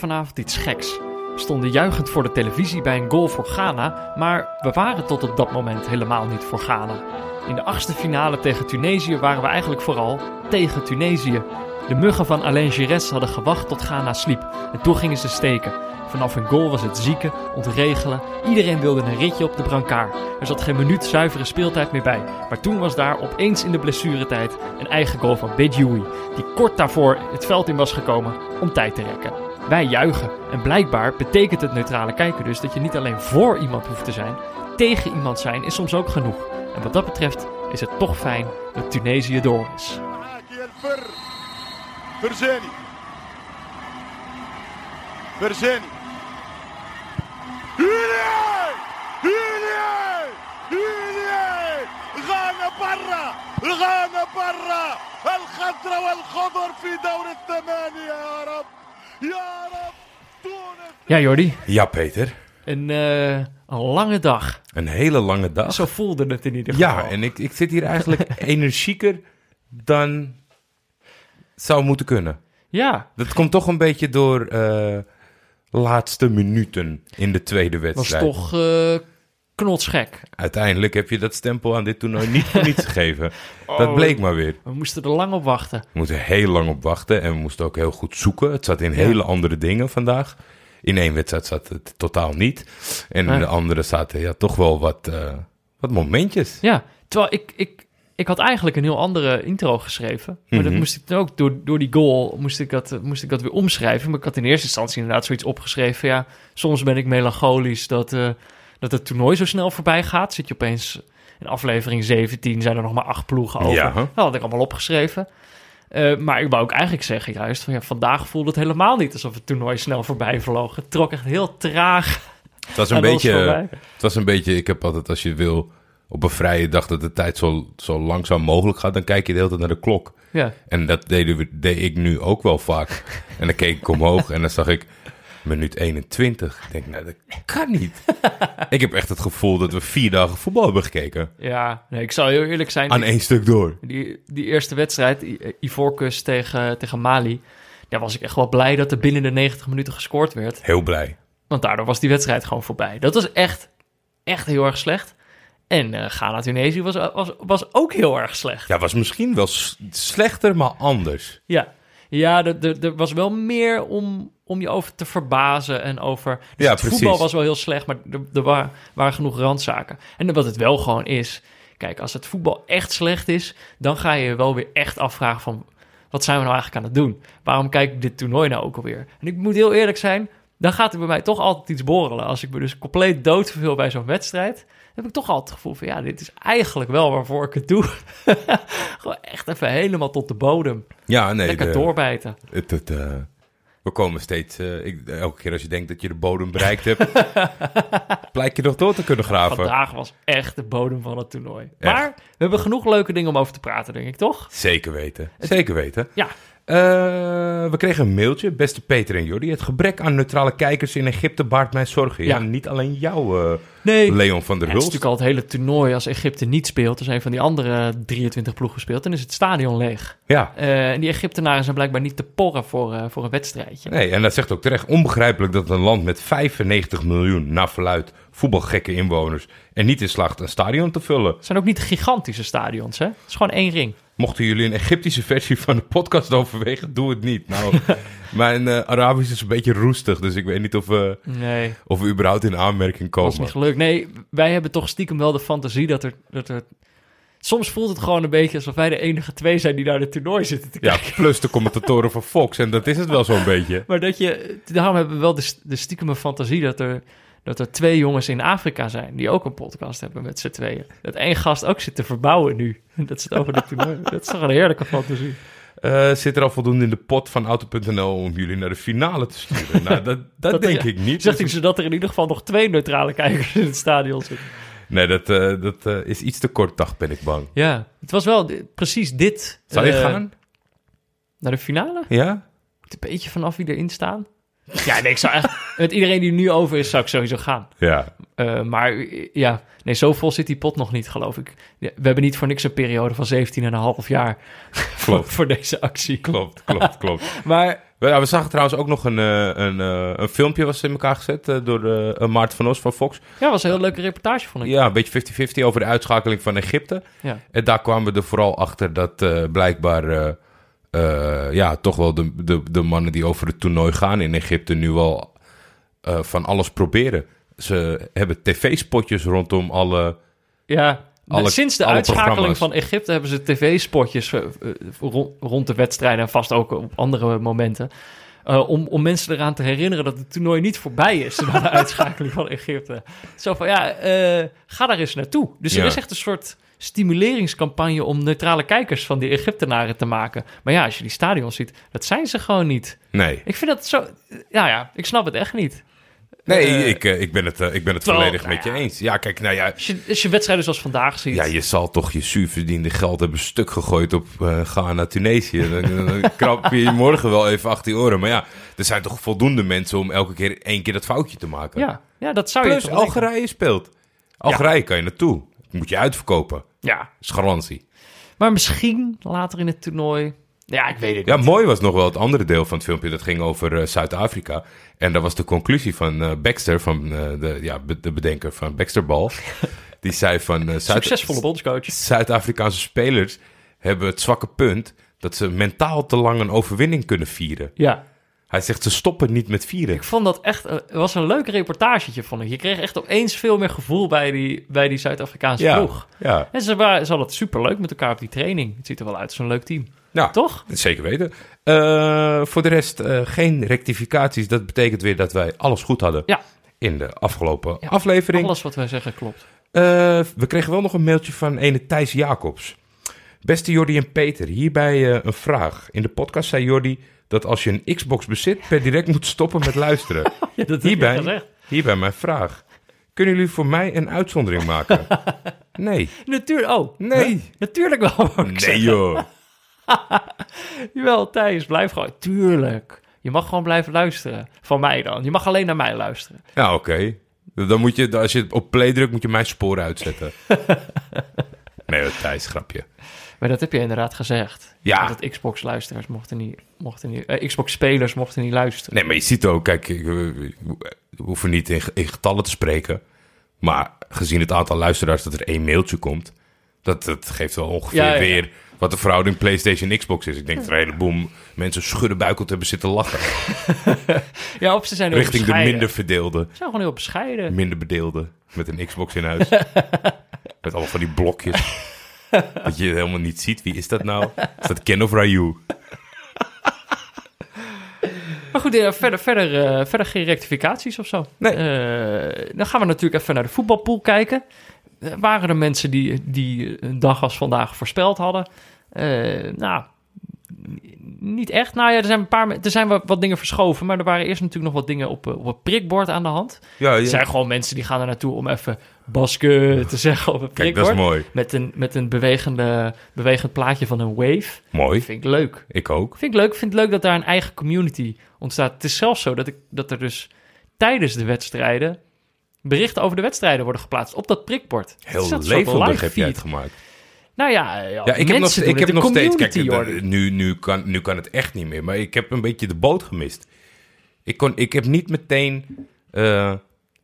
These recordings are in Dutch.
vanavond iets geks. We stonden juichend voor de televisie bij een goal voor Ghana, maar we waren tot op dat moment helemaal niet voor Ghana. In de achtste finale tegen Tunesië waren we eigenlijk vooral tegen Tunesië. De muggen van Alain Giresse hadden gewacht tot Ghana sliep en toen gingen ze steken. Vanaf een goal was het zieken, ontregelen. Iedereen wilde een ritje op de brancard. Er zat geen minuut zuivere speeltijd meer bij. Maar toen was daar opeens in de blessuretijd een eigen goal van Bedjoui, die kort daarvoor het veld in was gekomen om tijd te rekken. Wij juichen en blijkbaar betekent het neutrale kijken dus dat je niet alleen voor iemand hoeft te zijn, tegen iemand zijn is soms ook genoeg. En wat dat betreft is het toch fijn dat Tunesië door is. البر فرجاني فرجاني هيلي هيلي هيلي غانا برا غانا برا الخضرة والخضر في دور الثمانية يا رب يا رب تونس Ja, Jordi, Ja, Peter. een, eh, een lange dag. Een hele lange dag. Zo voelde het in ieder geval. Ja, en ik, ik zit hier eigenlijk energieker dan zou moeten kunnen. Ja, Dat komt toch een beetje door eh, laatste minuten in de tweede was wedstrijd. toch eh knotsgek. Uiteindelijk heb je dat stempel aan dit toernooi niet voor niets gegeven. Oh. Dat bleek maar weer. We moesten er lang op wachten. We moesten heel lang op wachten en we moesten ook heel goed zoeken. Het zat in hele andere dingen vandaag. In één wedstrijd zat het totaal niet. En in de andere zaten ja, toch wel wat, eh, wat momentjes. Ja, terwijl ik, ik, ik had eigenlijk een heel andere intro geschreven. Maar dat Mhm. moest ik dan ook, door, door die goal, moest ik, dat, moest ik dat weer omschrijven. Maar ik had in eerste instantie inderdaad zoiets opgeschreven. Ja, soms ben ik melancholisch dat, eh, dat het toernooi zo snel voorbij gaat. Zit je opeens in aflevering 17, zijn er nog maar acht ploegen over. Ja. Dat had ik allemaal opgeschreven. Eh, maar ik wou ook eigenlijk zeggen juist van ja, vandaag voelde het helemaal niet alsof het toernooi snel voorbij vloog. Het trok echt heel traag Het was een beetje... Het was een beetje, ik heb altijd als je wil op een vrije dag dat de tijd zo, zo langzaam mogelijk gaat, dan kijk je de hele tijd naar de klok. Ja, En dat we, deed ik nu ook wel vaak. en dan keek ik omhoog en dan zag ik minuut 21. Ik denk, nou, dat kan niet. ik heb echt het gevoel dat we vier dagen voetbal hebben gekeken. ja nee, ik zal heel eerlijk zijn. Aan één stuk door. Die, die eerste wedstrijd, I- Ivoorkust tegen, tegen Mali, daar was ik echt wel blij dat er binnen de 90 minuten gescoord werd. Heel blij. Want daardoor was die wedstrijd gewoon voorbij. Dat was echt, echt heel erg slecht. En eh Ghana-Tunesië was, was, was ook heel erg slecht. Ja, was misschien wel slechter, maar anders. Ja, ja er, was wel meer om, om je over te verbazen en over... Dus Ja, het precies. voetbal was wel heel slecht, maar er, er waren, waren genoeg randzaken. En wat het wel gewoon is... Kijk, als het voetbal echt slecht is... dan ga je je wel weer echt afvragen van... wat zijn we nou eigenlijk aan het doen? Waarom kijk ik dit toernooi nou ook alweer? En ik moet heel eerlijk zijn... dan gaat er bij mij toch altijd iets borrelen. Als ik me dus compleet doodverveel bij zo'n wedstrijd... heb ik toch altijd het gevoel van... ja, dit is eigenlijk wel waarvoor ik het doe. Gewoon echt even helemaal tot de bodem. Ja, nee. Lekker de- doorbijten. Het, het, eh, we komen steeds... eh, ik, elke keer als je denkt dat je de bodem bereikt hebt... blijk je nog door te kunnen graven. Vandaag was echt de bodem van het toernooi. Echt. Maar we hebben genoeg leuke dingen om over te praten, denk ik, toch? Zeker weten. Zeker weten. Ja, Eh, we kregen een mailtje, beste Peter en Jordi. Het gebrek aan neutrale kijkers in Egypte baart mij zorgen. Ja, Ja. niet alleen jou, nee. Leon van der het is Hulst. natuurlijk al het hele toernooi. Als Egypte niet speelt, dus een van die andere 23 ploegen speelt, dan is het stadion leeg. Ja, Eh, en die Egyptenaren zijn blijkbaar niet te porren voor, eh, voor een wedstrijdje. nee, en dat zegt ook terecht. Onbegrijpelijk dat een land met 95 miljoen, naar verluid, voetbalgekke inwoners... en niet in slaagt een stadion te vullen. Het zijn ook niet gigantische stadions, hè? Het is gewoon één ring. Mochten jullie een Egyptische versie van de podcast overwegen, doe het niet. Nou, mijn eh, Arabisch is een beetje roestig, dus ik weet niet of we, Nee, of we überhaupt in aanmerking dat is komen. niet gelukt. Nee, wij hebben toch stiekem wel de fantasie dat er, dat er... Soms voelt het gewoon een beetje alsof wij de enige twee zijn die naar het toernooi zitten te Ja, kijken. plus de commentatoren van Fox, en dat is het wel zo'n beetje. Maar dat je, daarom hebben we wel de, de stiekeme fantasie dat er, dat er twee jongens in Afrika zijn die ook een podcast hebben met z'n tweeën. Dat één gast ook zit te verbouwen nu. Dat het over de toernooi. Dat is toch een heerlijke fantasie. Eh, zit er al voldoende in de pot van Auto.nl om jullie naar de finale te sturen? nou, dat, dat, Dat- denk ik niet. Zegt hij Dus- zodat er in ieder geval nog twee neutrale kijkers in het stadion zitten. nee, dat, eh, dat eh, is iets te kort, dag ben ik bang. Ja, het was wel precies dit. Zou je gaan? Naar de finale? Ja? Een beetje vanaf wie erin staan. Ja, nee, ik zou echt... Met iedereen die nu over is, zou ik sowieso gaan. Ja. Eh, maar ja, nee, zo vol zit die pot nog niet, geloof ik. We hebben niet voor niks een periode van 17,5 jaar voor, Klopt. voor deze actie. Klopt, klopt, klopt. Maar Ja, we zagen trouwens ook nog een, eh, een, eh, een filmpje was in elkaar gezet door eh, Maarten van Os van Fox. Ja, was een heel leuke reportage, vond ik. Ja, een beetje 50-50 over de uitschakeling van Egypte. Ja. En daar kwamen we er vooral achter dat blijkbaar eh, ja, toch wel de, de, de mannen die over het toernooi gaan in Egypte nu wel eh, van alles proberen. Ze hebben tv-spotjes rondom alle... Ja, Alle- sinds de uitschakeling van Egypte hebben ze tv-spotjes eh, rond, rond de wedstrijden en vast ook op andere momenten. om, om mensen eraan te herinneren dat het toernooi niet voorbij is na de uitschakeling van Egypte. Zo van, ja, ga daar eens naartoe. Dus er is echt een soort stimuleringscampagne om neutrale kijkers van die Egyptenaren te maken. Maar ja, als je die stadions ziet, dat zijn ze gewoon niet. Nee, Ik vind dat zo... Ja, ja, ik snap het echt niet. nee Eh, ik, eh, ik ben het, eh, ik ben het terwijl, volledig nou met je ja. eens. Ja, kijk, nou ja, Als je, als je wedstrijden zoals vandaag ziet... Ja, je zal toch je zuurverdiende geld hebben stuk gegooid op eh Ghana, Tunesië. Dan, dan krap je je morgen wel even achter je oren. Maar ja, er zijn toch voldoende mensen om elke keer één keer dat foutje te maken. ja, ja, dat zou je Plus denken. Algerije speelt. Algerije kan je naartoe. Moet je uitverkopen. Ja, is garantie. maar misschien later in het toernooi... Ja, ik weet het Ja, niet. mooi was nog wel het andere deel van het filmpje. Dat ging over eh, Zuid-Afrika. En dat was de conclusie van eh, Baxter, van, eh, de, ja, be- de bedenker van Baxterbal. Die zei van... Zuid- Succesvolle bondscoach. Zuid-Afrikaanse spelers hebben het zwakke punt dat ze mentaal te lang een overwinning kunnen vieren. Ja, Hij zegt ze stoppen niet met vieren. ik vond dat echt... Het was een leuk reportagetje, vond ik. Je kreeg echt opeens veel meer gevoel bij die, bij die Zuid-Afrikaanse Ja, ploeg. ja. En ze, waren, ze hadden het superleuk met elkaar op die training. Het ziet er wel uit een leuk team. ja Toch? zeker weten. Eh, voor de rest eh, geen rectificaties. Dat betekent weer dat wij alles goed hadden Ja. in de afgelopen Ja, aflevering. Alles wat wij zeggen klopt. Eh, we kregen wel nog een mailtje van ene Thijs Jacobs. Beste Jordi en Peter, hierbij eh, een vraag. In de podcast zei Jordi dat als je een Xbox bezit, per direct moet stoppen met luisteren. Ja, dat heb Hierbij, hierbij mijn vraag. Kunnen jullie voor mij een uitzondering maken? Nee. Natuurlijk, oh. Nee. Huh? Natuurlijk wel. Nee joh. Jawel, Thijs, blijf gewoon. Tuurlijk. Je mag gewoon blijven luisteren. Van mij dan. Je mag alleen naar mij luisteren. Ja, oké. Dan moet je, als je op play drukt, moet je mijn sporen uitzetten. Nee, dat Thijs, grapje. Maar dat heb je inderdaad gezegd. Ja. Dat Xbox-luisteraars mochten niet... Mochten niet eh, Xbox-spelers mochten niet luisteren. Nee, maar je ziet ook, kijk, we, hoeven niet in, in getallen te spreken. Maar gezien het aantal luisteraars dat er één mailtje komt, dat, dat geeft wel ongeveer Ja, ja, ja. weer wat de verhouding PlayStation Xbox is. Ik denk dat er een heleboel mensen schuddenbuikeld hebben zitten lachen. Ja, of ze zijn heel richting de minder verdeelde, Ze zijn gewoon heel bescheiden. minder bedeelde met een Xbox in huis. met allemaal van die blokjes. dat je helemaal niet ziet. Wie is dat nou? Is dat Ken of Ryu? Maar goed, eh, verder, verder, eh, verder geen rectificaties of zo. Nee. Eh, dan gaan we natuurlijk even naar de voetbalpool kijken. Waren er mensen die, die een dag als vandaag voorspeld hadden? Eh, nou, niet echt. Nou ja, er zijn, een paar, er zijn wat, wat dingen verschoven. Maar er waren eerst natuurlijk nog wat dingen op, eh, op het prikbord aan de hand. Ja, Er zijn gewoon mensen die gaan er naartoe om even basken te zeggen op het Kijk, dat prikbord. is mooi. Met een, met een bewegende, bewegend plaatje van een wave. Mooi. Vind ik leuk. Ik ook. Vind ik leuk. Vind het leuk dat daar een eigen community ontstaat. Het is zelfs zo dat, ik, dat er dus tijdens de wedstrijden berichten over de wedstrijden worden geplaatst op dat prikbord. Heel dat levendig heb feed. het gemaakt. Nou ja, ja, Ja, ik heb nog, ik heb nog steeds. Kijk, de- hoor. nu, nu, kan, nu kan het echt niet meer. Maar ik heb een beetje de boot gemist. Ik, kon, ik heb niet meteen. eh,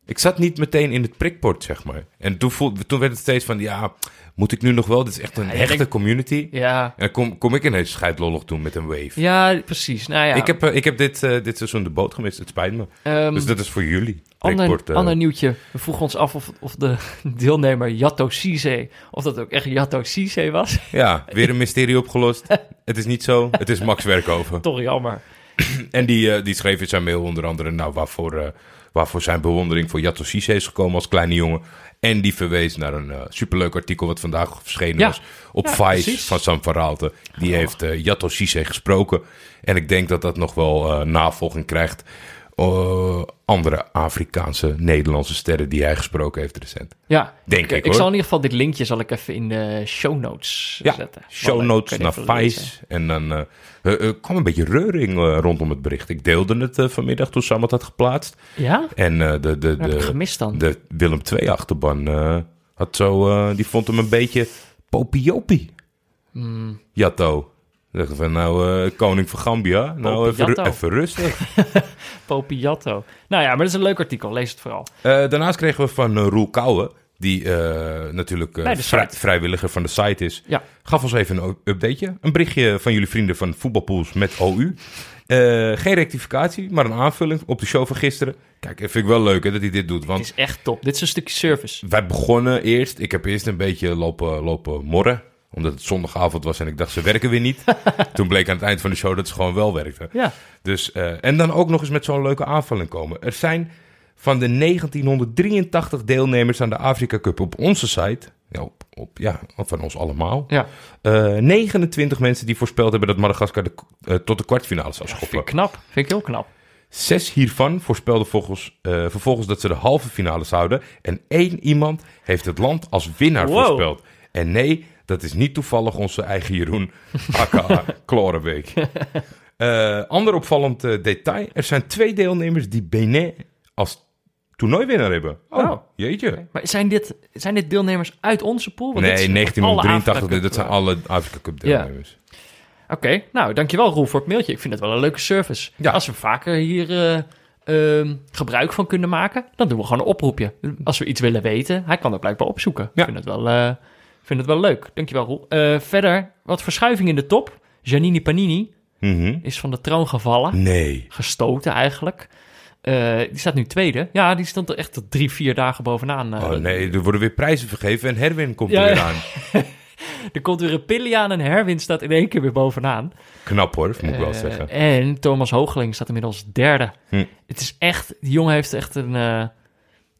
ik zat niet meteen in het prikbord, zeg maar. En toen, voel, toen werd het steeds van: ja, moet ik nu nog wel? Dit is echt een Ja, hechte community. Ja, En dan kom, kom ik ineens scheidlollig doen met een wave. ja, precies. Nou ja, Ik heb, eh, ik heb dit, eh, dit seizoen de boot gemist. Het spijt me. ehm, dus dat is voor jullie. ander, eh, ander nieuwtje. We vroegen ons af of, of de deelnemer Jatto Cisse, of dat ook echt Jatto Cisse was. Ja, weer een mysterie opgelost. het is niet zo. Het is Max Werkhoven. Toch jammer. En die, die schreef in zijn mail onder andere nou, waarvoor, waarvoor zijn bewondering voor Jato Cisse is gekomen als kleine jongen. En die verwees naar een eh, superleuk artikel wat vandaag verschenen Ja. was op Ja, Vice precies. van Sam van Raalte. Die Oh. heeft eh Jato Cisse gesproken. En ik denk dat dat nog wel eh, navolging krijgt. Eh, andere Afrikaanse, Nederlandse sterren die hij gesproken heeft recent. Ja, Denk ik, ik, hoor. zal in ieder geval dit linkje zal ik even in de show notes Ja, zetten. show notes naar. Vice. En dan eh, eh, kwam een beetje reuring rondom het bericht. Ik deelde het vanmiddag toen Sam het had geplaatst. Ja? En de, de, Dat heb ik de, gemist dan. de Willem II-achterban eh, had zo, die vond hem een beetje popiopie. Hmm. Jatto. Dachten van, nou, eh, koning van Gambia, nou even, even rustig. Popiatto. Nou ja, maar dat is een leuk artikel. Lees het vooral. Eh, daarnaast kregen we van eh, Roel Kouwen, die natuurlijk vrij- vrijwilliger van de site is. Ja. Gaf ons even een updateje. Een berichtje van jullie vrienden van Voetbalpools met OU. Geen rectificatie, maar een aanvulling op de show van gisteren. Kijk, vind ik wel leuk hè, dat hij dit doet. Het Want is echt top. Dit is een stukje service. wij begonnen eerst. Ik heb eerst een beetje lopen, lopen morren. Omdat het zondagavond was en ik dacht, ze werken weer niet. Toen bleek aan het eind van de show dat ze gewoon wel werkten. Ja. Dus, eh, en dan ook nog eens met zo'n leuke aanvulling komen. Er zijn van de 1983 deelnemers aan de Afrika Cup op onze site, ja, op, op, ja van ons allemaal, Ja. eh, 29 mensen die voorspeld hebben dat Madagaskar de, eh, tot de kwartfinale zou Vind schoppen. ik knap. Vind ik heel knap. Zes hiervan voorspelden volgens, eh, vervolgens dat ze de halve finale zouden. En één iemand heeft het land als winnaar Wow. voorspeld. En nee, dat is niet toevallig onze eigen Jeroen, aka Klorenbeek. Eh, ander opvallend eh, detail. Er zijn twee deelnemers die Benin als toernooiwinnaar hebben. Oh, Oh. jeetje. Maar zijn dit, zijn dit deelnemers uit onze pool? Want Nee, is alle 1983, Afrika dat zijn alle Afrika Cup Ja. deelnemers. Oké, nou dankjewel Roel voor het mailtje. Ik vind het wel een leuke service. Ja. Als we vaker hier eh, ehm, gebruik van kunnen maken, dan doen we gewoon een oproepje. Als we iets willen weten, hij kan dat blijkbaar opzoeken. Ja. Ik vind het wel, vind het wel leuk. Dankjewel Roel. Eh, verder, wat verschuiving in de top. Janini Panini Mhm. is van de troon gevallen. Nee. Gestoten eigenlijk. Eh, die staat nu tweede. Ja, die stond er echt tot drie, vier dagen bovenaan. eh. Oh nee, er worden weer prijzen vergeven en Herwin komt Ja, er weer ja. aan. Er komt weer een Pilliaan en Herwin staat in één keer weer bovenaan. Knap hoor, moet ik wel zeggen. En Thomas Hoogeling staat inmiddels derde. Hm. Het is echt, die jongen heeft echt een, een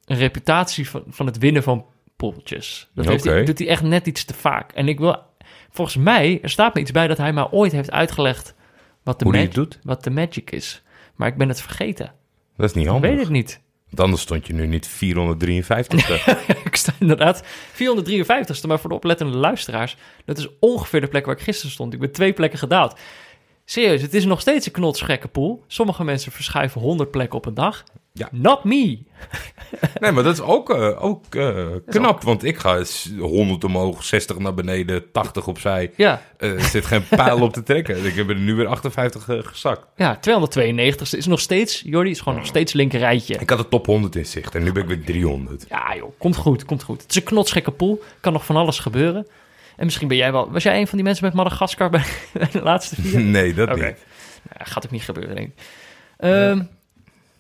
reputatie van, van het winnen van poeltjes. Dat heeft hij, doet hij echt net iets te vaak. En ik wil, volgens mij, er staat me iets bij dat hij mij ooit heeft uitgelegd wat de, mag- doet? wat de magic is. Maar ik ben het vergeten. Dat is niet Ik handig. weet het niet. Want anders stond je nu niet 453. ik sta inderdaad 453ste, maar voor de oplettende luisteraars, dat is ongeveer de plek waar ik gisteren stond. Ik ben twee plekken gedaald. Serieus, het is nog steeds een knotsgekke pool. Sommige mensen verschuiven 100 plekken op een dag. Ja. Not me. nee, maar dat is ook, eh, ook eh, knap. Want ik ga s- 100 omhoog, 60 naar beneden, 80 opzij. Ja, Eh, er zit geen pijl op te trekken. Ik heb er nu weer 58 eh, gezakt. ja 292ste is nog steeds, Jordi, is gewoon nog steeds linker rijtje. Ik had de top 100 in zicht en nu ben ik weer 300. Ja joh, komt goed, komt goed. Het is een knotsgekke pool, kan nog van alles gebeuren. En misschien ben jij wel, was jij een van die mensen met Madagaskar bij, de laatste vier? Nee, dat niet. Ja, gaat ook niet gebeuren, denk ik. Ehm,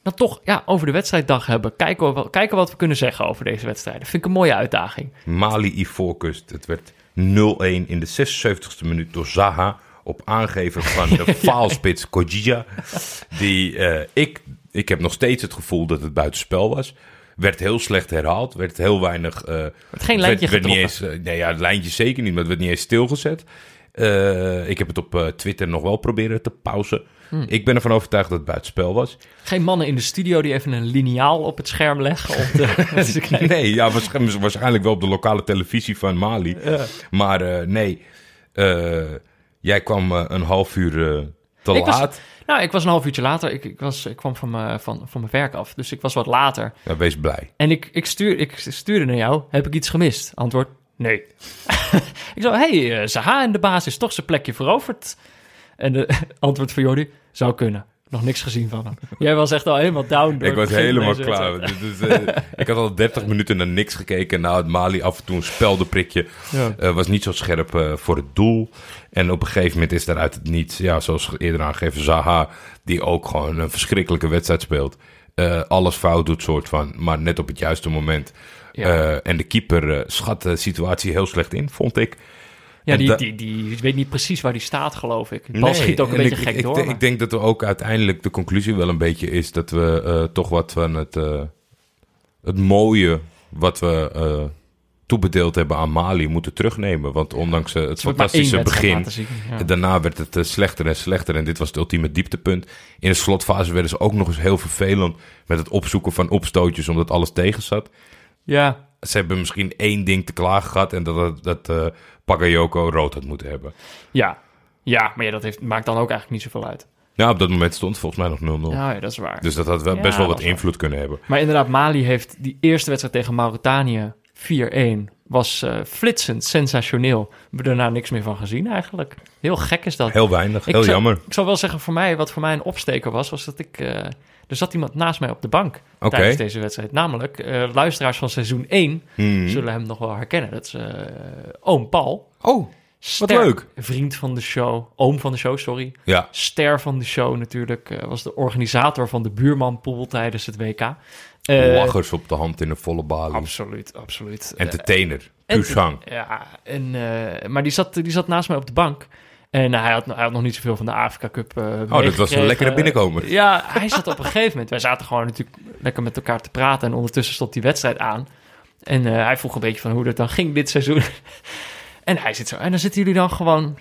Dan toch ja, over de wedstrijddag hebben. Kijken, we, kijken wat we kunnen zeggen over deze wedstrijden. Vind ik een mooie uitdaging. Mali Ivoorkust. Het werd 0-1 in de 76e minuut door Zaha. Op aangeven van de faalspits Kojija. Die eh, ik, ik heb nog steeds het gevoel dat het buitenspel was. Werd heel slecht herhaald. Werd heel weinig. Werd geen lijntje werd, werd niet eens, eh, nee, ja, het lijntje zeker niet, maar het werd niet eens stilgezet. Ik heb het op Twitter nog wel proberen te pauzen. Hmm. Ik ben ervan overtuigd dat het buitenspel was. Geen mannen in de studio die even een liniaal op het scherm leggen. Kijken. Nee, ja, waarsch- waarschijnlijk wel op de lokale televisie van Mali. Maar eh, nee, Eh, jij kwam eh, een half uur te Ik was- laat. Nou, ik was een half uurtje later. Ik, ik, was, ik kwam van, mijn- van, van mijn werk af. Dus ik was wat later. Ja, wees blij. En ik, ik, stuur, ik stuurde naar jou. Heb ik iets gemist? Antwoord, nee. ik zo, hey, uh, Zaha in de basis, toch zijn plekje veroverd? En de antwoord van Jordi, zou kunnen. Nog niks gezien van hem. Jij was echt al helemaal down. door Ik was helemaal klaar. wedstrijd. Dus, eh, ik had al 30 minuten naar niks gekeken. Nou, het Mali af en toe een speldenprikje. Ja. Eh, was niet zo scherp eh, voor het doel. En op een gegeven moment is daaruit het niets. Ja, zoals eerder aangegeven, Zaha, die ook gewoon een verschrikkelijke wedstrijd speelt. Alles fout doet, soort van. Maar net op het juiste moment. Ja. En de keeper schat de situatie heel slecht in, vond ik. Ja, die, die, die weet niet precies waar die staat, geloof ik. Bal schiet ook een en beetje ik, gek ik, door. maar- Ik denk dat we ook uiteindelijk de conclusie wel een beetje is dat we eh, toch wat van het, eh, het mooie wat we eh, toebedeeld hebben aan Mali moeten terugnemen. Want ondanks het fantastische begin, laten zien, ja. daarna werd het slechter en slechter. En dit was het ultieme dieptepunt. In de slotfase werden ze ook nog eens heel vervelend met het opzoeken van opstootjes omdat alles tegen zat. Ja, Ze hebben misschien één ding te klagen gehad en dat, dat, dat Bakayoko rood had moeten hebben. ja. Ja, maar ja, dat heeft, maakt dan ook eigenlijk niet zoveel uit. Ja, op dat moment stond het volgens mij nog 0-0. Ja, ja, dat is waar. Dus dat had wel, Ja, best wel wat waar. invloed kunnen hebben. Maar inderdaad, Mali heeft die eerste wedstrijd tegen Mauritanië 4-1 was eh, flitsend, sensationeel. We hebben daarna niks meer van gezien eigenlijk. Heel gek is dat. Heel weinig, Ik heel zou- jammer. Ik zal wel zeggen, voor mij, wat voor mij een opsteker was, was dat ik... eh, er zat iemand naast mij op de bank tijdens deze wedstrijd. Namelijk, eh, luisteraars van seizoen 1 Hmm. zullen hem nog wel herkennen. Dat is eh, oom Paul. Oh, Ster, leuk. Vriend van de show. Oom van de show, sorry. ja. Ster van de show natuurlijk. eh, was de organisator van de buurmanpool tijdens het WK. Lachers op de hand in een volle balie. Absoluut, absoluut. Entertainer. Puur zang. Ja, en, maar die zat, die zat naast mij op de bank. En hij, had, hij had nog niet zoveel van de Afrika Cup. eh Oh, dat was een lekkere binnenkomer. Ja, hij zat op een gegeven moment. Wij zaten gewoon natuurlijk lekker met elkaar te praten. En ondertussen stond die wedstrijd aan. En eh, hij vroeg een beetje van hoe dat dan ging dit seizoen. en hij zit zo. En dan zitten jullie dan gewoon.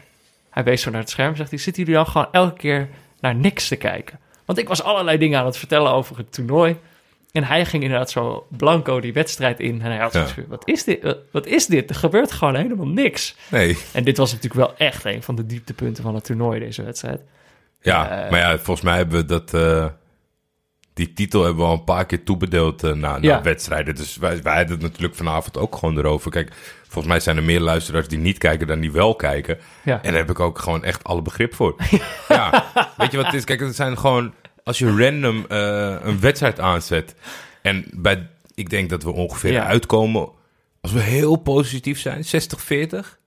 Hij wees zo naar het scherm. Zegt hij: Zitten jullie dan gewoon elke keer naar niks te kijken? Want ik was allerlei dingen aan het vertellen over het toernooi. En hij ging inderdaad zo blanco die wedstrijd in. En hij had zoiets Ja. van, wat is dit? Wat- Wat is dit? Er gebeurt gewoon helemaal niks. Nee. En dit was natuurlijk wel echt een van de dieptepunten van het toernooi, deze wedstrijd. Ja, Eh, maar ja, volgens mij hebben we dat... eh, die titel hebben we al een paar keer toebedeeld eh, na, na Ja. wedstrijden. Dus wij, wij hadden het natuurlijk vanavond ook gewoon erover. Kijk, volgens mij zijn er meer luisteraars die niet kijken dan die wel kijken. Ja. En daar heb ik ook gewoon echt alle begrip voor. ja, weet je wat het is? Kijk, het zijn gewoon... Als je random eh, een wedstrijd aanzet... En bij, ik denk dat we ongeveer Ja. uitkomen... Als we heel positief zijn, 60-40.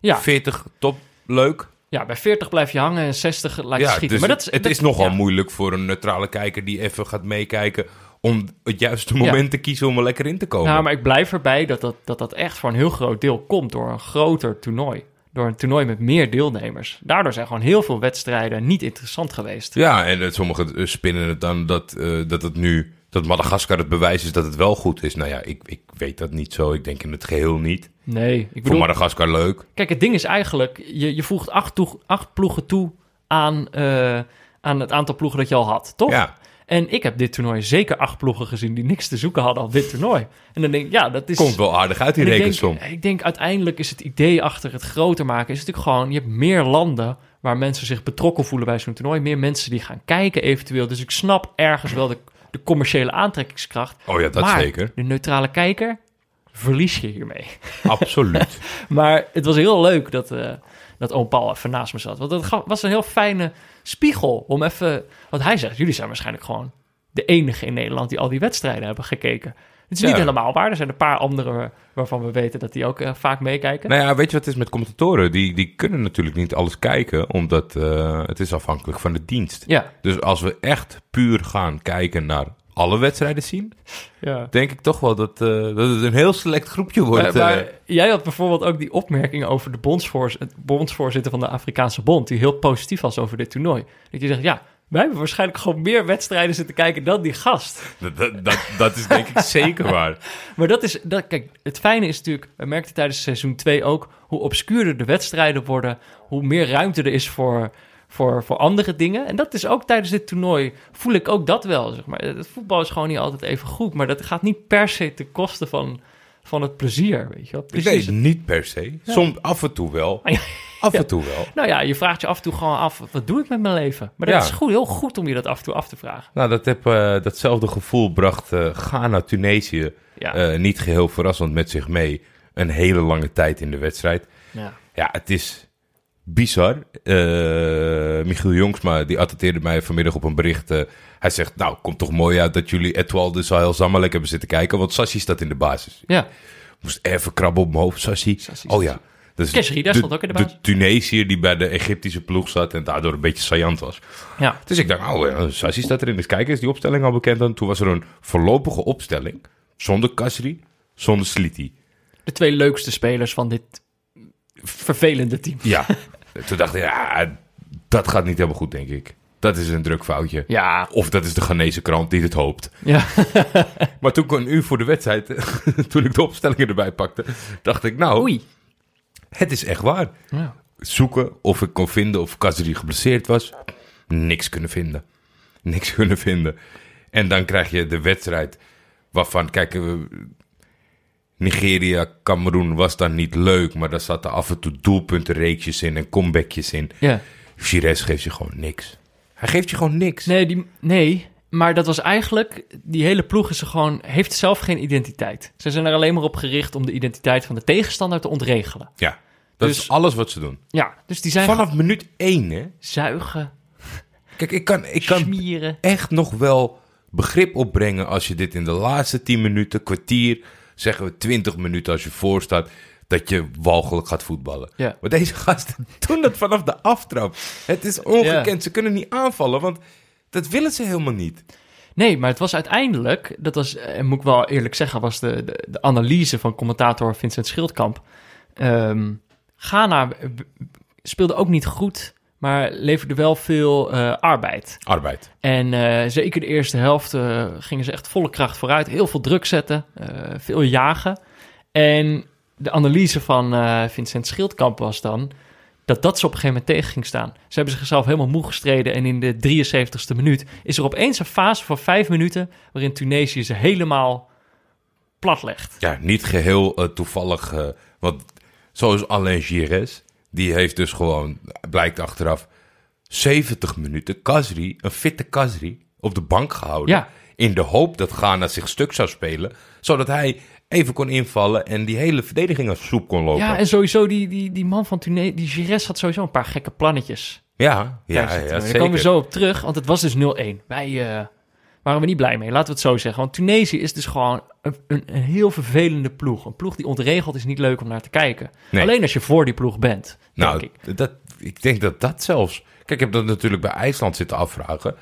Ja, 40 top, leuk. ja, bij 40 blijf je hangen en 60 laat je Ja, schieten. dus maar dat, het dat- is nogal ja. moeilijk voor een neutrale kijker die even gaat meekijken om het juiste moment te kiezen om er lekker in te komen. Nou, maar ik blijf erbij dat dat, dat dat echt voor een heel groot deel komt door een groter toernooi. Door een toernooi met meer deelnemers. Daardoor zijn gewoon heel veel wedstrijden niet interessant geweest. Ja, en sommigen eh, spinnen het dan dat, eh, dat het nu dat Madagaskar het bewijs is dat het wel goed is. Nou ja, ik, ik weet dat niet zo. Ik denk in het geheel niet. Nee, ik Voor bedoel, Madagaskar leuk. kijk, het ding is eigenlijk, je, je voegt acht, toe- acht ploegen toe aan, eh, aan het aantal ploegen dat je al had, toch? Ja, En ik heb dit toernooi zeker acht ploegen gezien die niks te zoeken hadden op dit toernooi. En dan denk ik, ja, dat is... komt wel aardig uit die ik rekensom. denk, ik denk uiteindelijk is het idee achter het groter maken... is natuurlijk gewoon, je hebt meer landen waar mensen zich betrokken voelen bij zo'n toernooi. Meer mensen die gaan kijken eventueel. Dus ik snap ergens wel de, de commerciële aantrekkingskracht. Oh ja, dat maar zeker. de neutrale kijker verlies je hiermee. Absoluut. Maar het was heel leuk dat, eh dat oom Paul even naast me zat. Want ga- was een heel fijne spiegel om even... Want hij zegt, jullie zijn waarschijnlijk gewoon de enige in Nederland... die al die wedstrijden hebben gekeken. Het is niet helemaal waar. Er zijn een paar andere waarvan we weten dat die ook eh, vaak meekijken. nou ja, weet je wat het is met commentatoren? Die, die kunnen natuurlijk niet alles kijken, omdat eh, het is afhankelijk van de dienst. Ja, Dus als we echt puur gaan kijken naar alle wedstrijden zien, ja. denk ik toch wel dat, eh, dat het een heel select groepje wordt. Maar, maar eh. jij had bijvoorbeeld ook die opmerking over de bondsvoors, het bondsvoorzitter van de Afrikaanse Bond... die heel positief was over dit toernooi. Dat je zegt, ja, wij hebben waarschijnlijk gewoon meer wedstrijden zitten kijken dan die gast. dat, dat, dat, dat is denk ik zeker waar. Maar dat is, dat, kijk, het fijne is natuurlijk, we merkten tijdens seizoen 2 ook, hoe obscuurder de wedstrijden worden, hoe meer ruimte er is voor, voor, voor andere dingen. En dat is ook tijdens dit toernooi, voel ik ook dat wel, zeg maar. Het voetbal is gewoon niet altijd even goed, maar dat gaat niet per se ten koste van, van het plezier, weet je wel. Precies. weet niet per se. Soms af en toe wel. Ah, ja. Af en toe wel. Nou ja, je vraagt je af en toe gewoon af, wat doe ik met mijn leven? Maar dat is goed, heel goed om je dat af en toe af te vragen. Nou, dat heb, eh, datzelfde gevoel bracht eh Ghana, Tunesië, eh, niet geheel verrassend met zich mee. Een hele lange tijd in de wedstrijd. ja. Ja, het is bizar. Eh, Michiel Jongsma, die attenteerde mij vanmiddag op een bericht. eh, hij zegt, nou, komt toch mooi uit dat jullie Etoile de Sahel Zamalek hebben zitten kijken. Want Sassi staat in de basis. ja. Moest even krabben op mijn hoofd, Sassi. Sassi, Oh ja. Dat is Kesri, daar stond ook in de basis. De Tunesiër die bij de Egyptische ploeg zat en daardoor een beetje saillant was. ja. Dus ik dacht, oh, ja, Sassi staat erin. Dus kijk, is die opstelling al bekend dan? Toen was er een voorlopige opstelling. Zonder Kasri, zonder Sliti. De twee leukste spelers van dit vervelende team. Ja. Toen dacht ik, ja, dat gaat niet helemaal goed, denk ik. Dat is een drukfoutje. Ja, Of dat is de Ghanese krant die het hoopt. ja. Maar toen ik een uur voor de wedstrijd, toen ik de opstellingen erbij pakte, dacht ik, nou, Oei. het is echt waar. Ja. Zoeken of ik kon vinden of Kasri geblesseerd was. Niks kunnen vinden. Niks kunnen vinden. En dan krijg je de wedstrijd waarvan, kijk, eh, Nigeria, Cameroen was dan niet leuk, maar daar zaten af en toe doelpuntenreeksjes in en comebackjes in. ja. Gires geeft je gewoon niks. Hij geeft je gewoon niks. Nee, die, nee, Maar dat was eigenlijk, die hele ploeg is er gewoon, heeft zelf geen identiteit. Ze zijn er alleen maar op gericht om de identiteit van de tegenstander te ontregelen. Ja, dat Dus- is alles wat ze doen. Ja, dus die zijn Vanaf minuut één, hè? zuigen, Kijk, ik kan, ik kan echt nog wel begrip opbrengen als je dit in de laatste 10 minuten, kwartier, zeggen we 20 minuten als je voor staat, dat je walgelijk gaat voetballen. Ja. Maar deze gasten doen dat vanaf de aftrap. Het is ongekend. Ja. Ze kunnen niet aanvallen, want dat willen ze helemaal niet. Nee, maar het was uiteindelijk, dat was, eh, moet ik wel eerlijk zeggen, was de, de, de analyse van commentator Vincent Schildkamp. Ehm Ghana speelde ook niet goed, maar leverde wel veel eh, arbeid. Arbeid. En eh, zeker de eerste helft eh, gingen ze echt volle kracht vooruit. Heel veel druk zetten, veel jagen. En de analyse van Vincent Schildkamp was dan dat dat ze op een gegeven moment tegen ging staan. Ze hebben zichzelf helemaal moe gestreden en in de 73ste minuut is er opeens een fase van vijf minuten waarin Tunesië ze helemaal plat legt. Ja, niet geheel eh, toevallig. want zoals Alain Gires, die heeft dus gewoon, blijkt achteraf, 70 minuten Kazri, een fitte Kazri, op de bank gehouden. Ja. In de hoop dat Ghana zich stuk zou spelen. Zodat hij even kon invallen en die hele verdediging als soep kon lopen. Ja, en sowieso die, die, die man van Tunesië, die Gires had sowieso een paar gekke plannetjes. ja, ja, ja, we. zeker. Daar komen we zo op terug, want het was dus 0-1. Wij eh, waren we niet blij mee, laten we het zo zeggen. Want Tunesië is dus gewoon een, een, een heel vervelende ploeg. Een ploeg die ontregeld is niet leuk om naar te kijken. Nee. Alleen als je voor die ploeg bent, Nou, denk ik. Dat, ik denk dat dat zelfs... Kijk, ik heb dat natuurlijk bij IJsland zitten afvragen.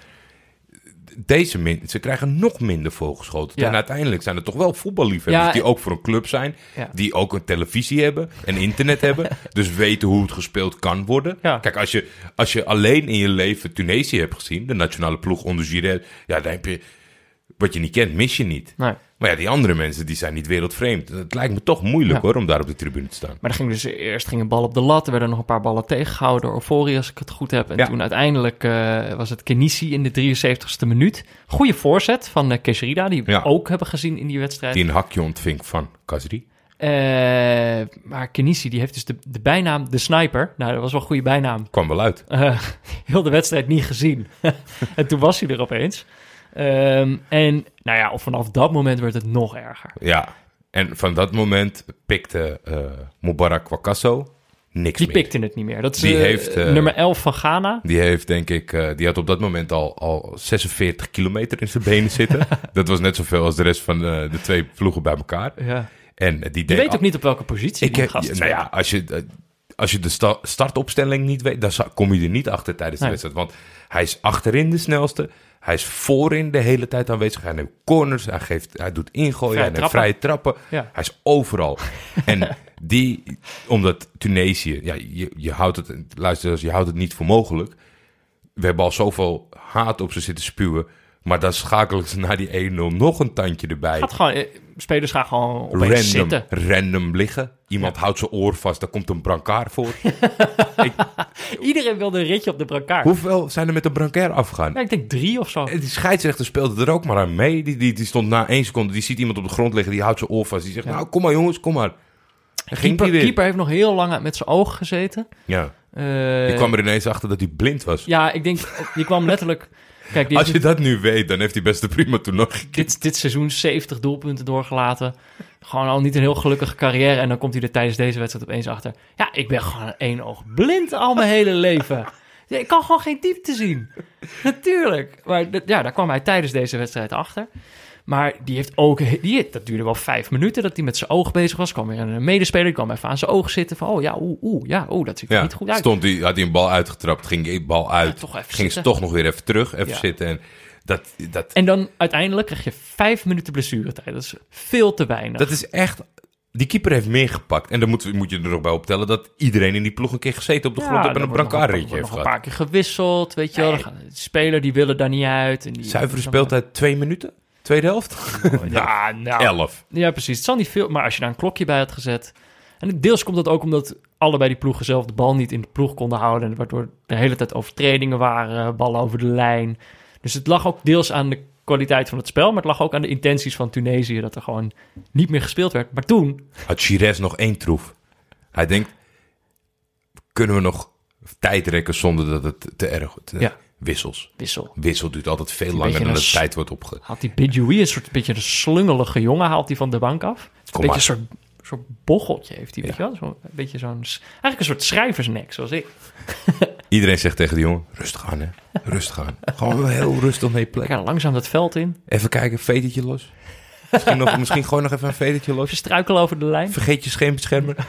Deze min, ze krijgen nog minder voorgeschoten. Ja. En uiteindelijk zijn er toch wel voetballiefhebbers Ja, die ook voor een club zijn. Ja. Die ook een televisie hebben en internet hebben. Dus weten hoe het gespeeld kan worden. Kijk, als je, als je alleen in je leven Tunesië hebt gezien, de nationale ploeg onder Giret, ja, dan heb je... Wat je niet kent, mis je niet. Nee. Maar ja, die andere mensen die zijn niet wereldvreemd. Het lijkt me toch moeilijk Ja. hoor, om daar op de tribune te staan. Maar er ging dus eerst ging een bal op de lat. Er werden nog een paar ballen tegengehouden door Ofori, als ik het goed heb. En Ja. toen uiteindelijk eh, was het Kenisi in de 73ste minuut. Goede voorzet van uh, Kesherida, die we Ja. ook hebben gezien in die wedstrijd. Die een hakje ontving van Kazri. Eh, maar Kenisi, die heeft dus de, de bijnaam de sniper. Nou, dat was wel een goede bijnaam. Kwam wel uit. Eh, heel de wedstrijd niet gezien. en toen was hij er opeens. Ehm, en nou ja, of vanaf dat moment werd het nog erger. Ja, en van dat moment pikte eh Mubarak Wakasso niks Die meer. pikte het niet meer. Dat is Die eh, heeft, eh, nummer 11 van Ghana. Die heeft, denk ik, die had op dat moment al, al 46 kilometer in zijn benen zitten. dat was net zoveel als de rest van de twee ploegen bij elkaar. Ja. En die Je weet al- ook niet op welke positie Ik die gast nou ja, als je, als je de sta- startopstelling niet weet, dan kom je er niet achter tijdens de Nee. wedstrijd. Want hij is achterin de snelste. Hij is voorin de hele tijd aanwezig. Hij neemt corners, hij, geeft, hij doet ingooien, Vrije hij neemt vrije trappen. Ja. Hij is overal. en die, omdat Tunesië, ja, je, je houdt het, luister, je houdt het niet voor mogelijk. We hebben al zoveel haat op ze zitten spuwen. Maar dan schakelen ze naar die 1-0 nog een tandje erbij. Gaat gewoon, eh, spelers gaan gewoon opeens Random, zitten. random liggen. Iemand houdt zijn oor vast, daar komt een brancard voor. Iedereen wilde een ritje op de brancard. Hoeveel zijn er met een brancard afgegaan? Ja, ik denk drie of zo. En Die scheidsrechter speelde er ook maar aan mee. Die, die, die stond na één seconde, die ziet iemand op de grond liggen, die houdt zijn oor vast. Die zegt, nou kom maar jongens, kom maar. En ging Keeper, heeft nog heel lang met zijn ogen gezeten. Ja, Eh, die kwam er ineens achter dat hij blind was. Ja, ik denk, die kwam letterlijk... Kijk, die Als je dat nu weet, dan heeft hij best een prima toernooi dit, dit seizoen 70 doelpunten doorgelaten. Gewoon al niet een heel gelukkige carrière. En dan komt hij er tijdens deze wedstrijd opeens achter. Ja, ik ben gewoon één oog blind al mijn hele leven. Ja, ik kan gewoon geen diepte zien. Natuurlijk. Maar ja, daar kwam hij tijdens deze wedstrijd achter. Maar die heeft ook... Die, dat duurde wel vijf minuten dat hij met zijn oog bezig was. kwam weer een medespeler, die kwam even aan zijn oog zitten. Van, oh ja, oeh, oeh, ja, oeh, dat ziet er Ja, niet goed uit. stond hij, had hij een bal uitgetrapt, ging die bal uit. ging ze toch nog weer even terug, even Ja. zitten. En dat, dat, En dan uiteindelijk krijg je vijf minuten blessuretijd. Dat is veel te weinig. Dat is echt... Die keeper heeft meer gepakt. En dan moet, moet je er nog bij optellen dat iedereen in die ploeg een keer gezeten op de grond en een wordt heeft nog een gehad. paar keer gewisseld, weet je wel. De speler die willen daar niet uit. En die, Zuivere speeltijd twee minuten? Tweede helft? Ja, nou, Elf. ja, precies. Het zal niet veel, maar als je daar een klokje bij had gezet. En deels komt dat ook omdat allebei die ploegen zelf de bal niet in de ploeg konden houden. En waardoor de hele tijd overtredingen waren, ballen over de lijn. Dus het lag ook deels aan de kwaliteit van het spel, maar het lag ook aan de intenties van Tunesië dat er gewoon niet meer gespeeld werd. Maar toen, Had Chires nog één troef. Hij denkt, kunnen we nog tijd rekken zonder dat het te erg wordt? Ja. Wissels. Wissel. Wissel duurt altijd veel langer dan de tijd wordt opge... Haalt die Bidjoui, een soort beetje een slungelige jongen, haalt hij van de bank af. Een beetje maar. een soort, soort bocheltje heeft hij, weet je wel? Zo, een beetje zo'n... Eigenlijk een soort schrijversnek, zoals ik. Iedereen zegt tegen die jongen, rustig aan hè. Rustig aan. Gewoon heel rustig mee plek. Ga langzaam dat veld in. Even kijken, vetertje los. Misschien, nog, misschien gewoon nog even een vetertje los. Even struikelen over de lijn. Vergeet je scheenbeschermer.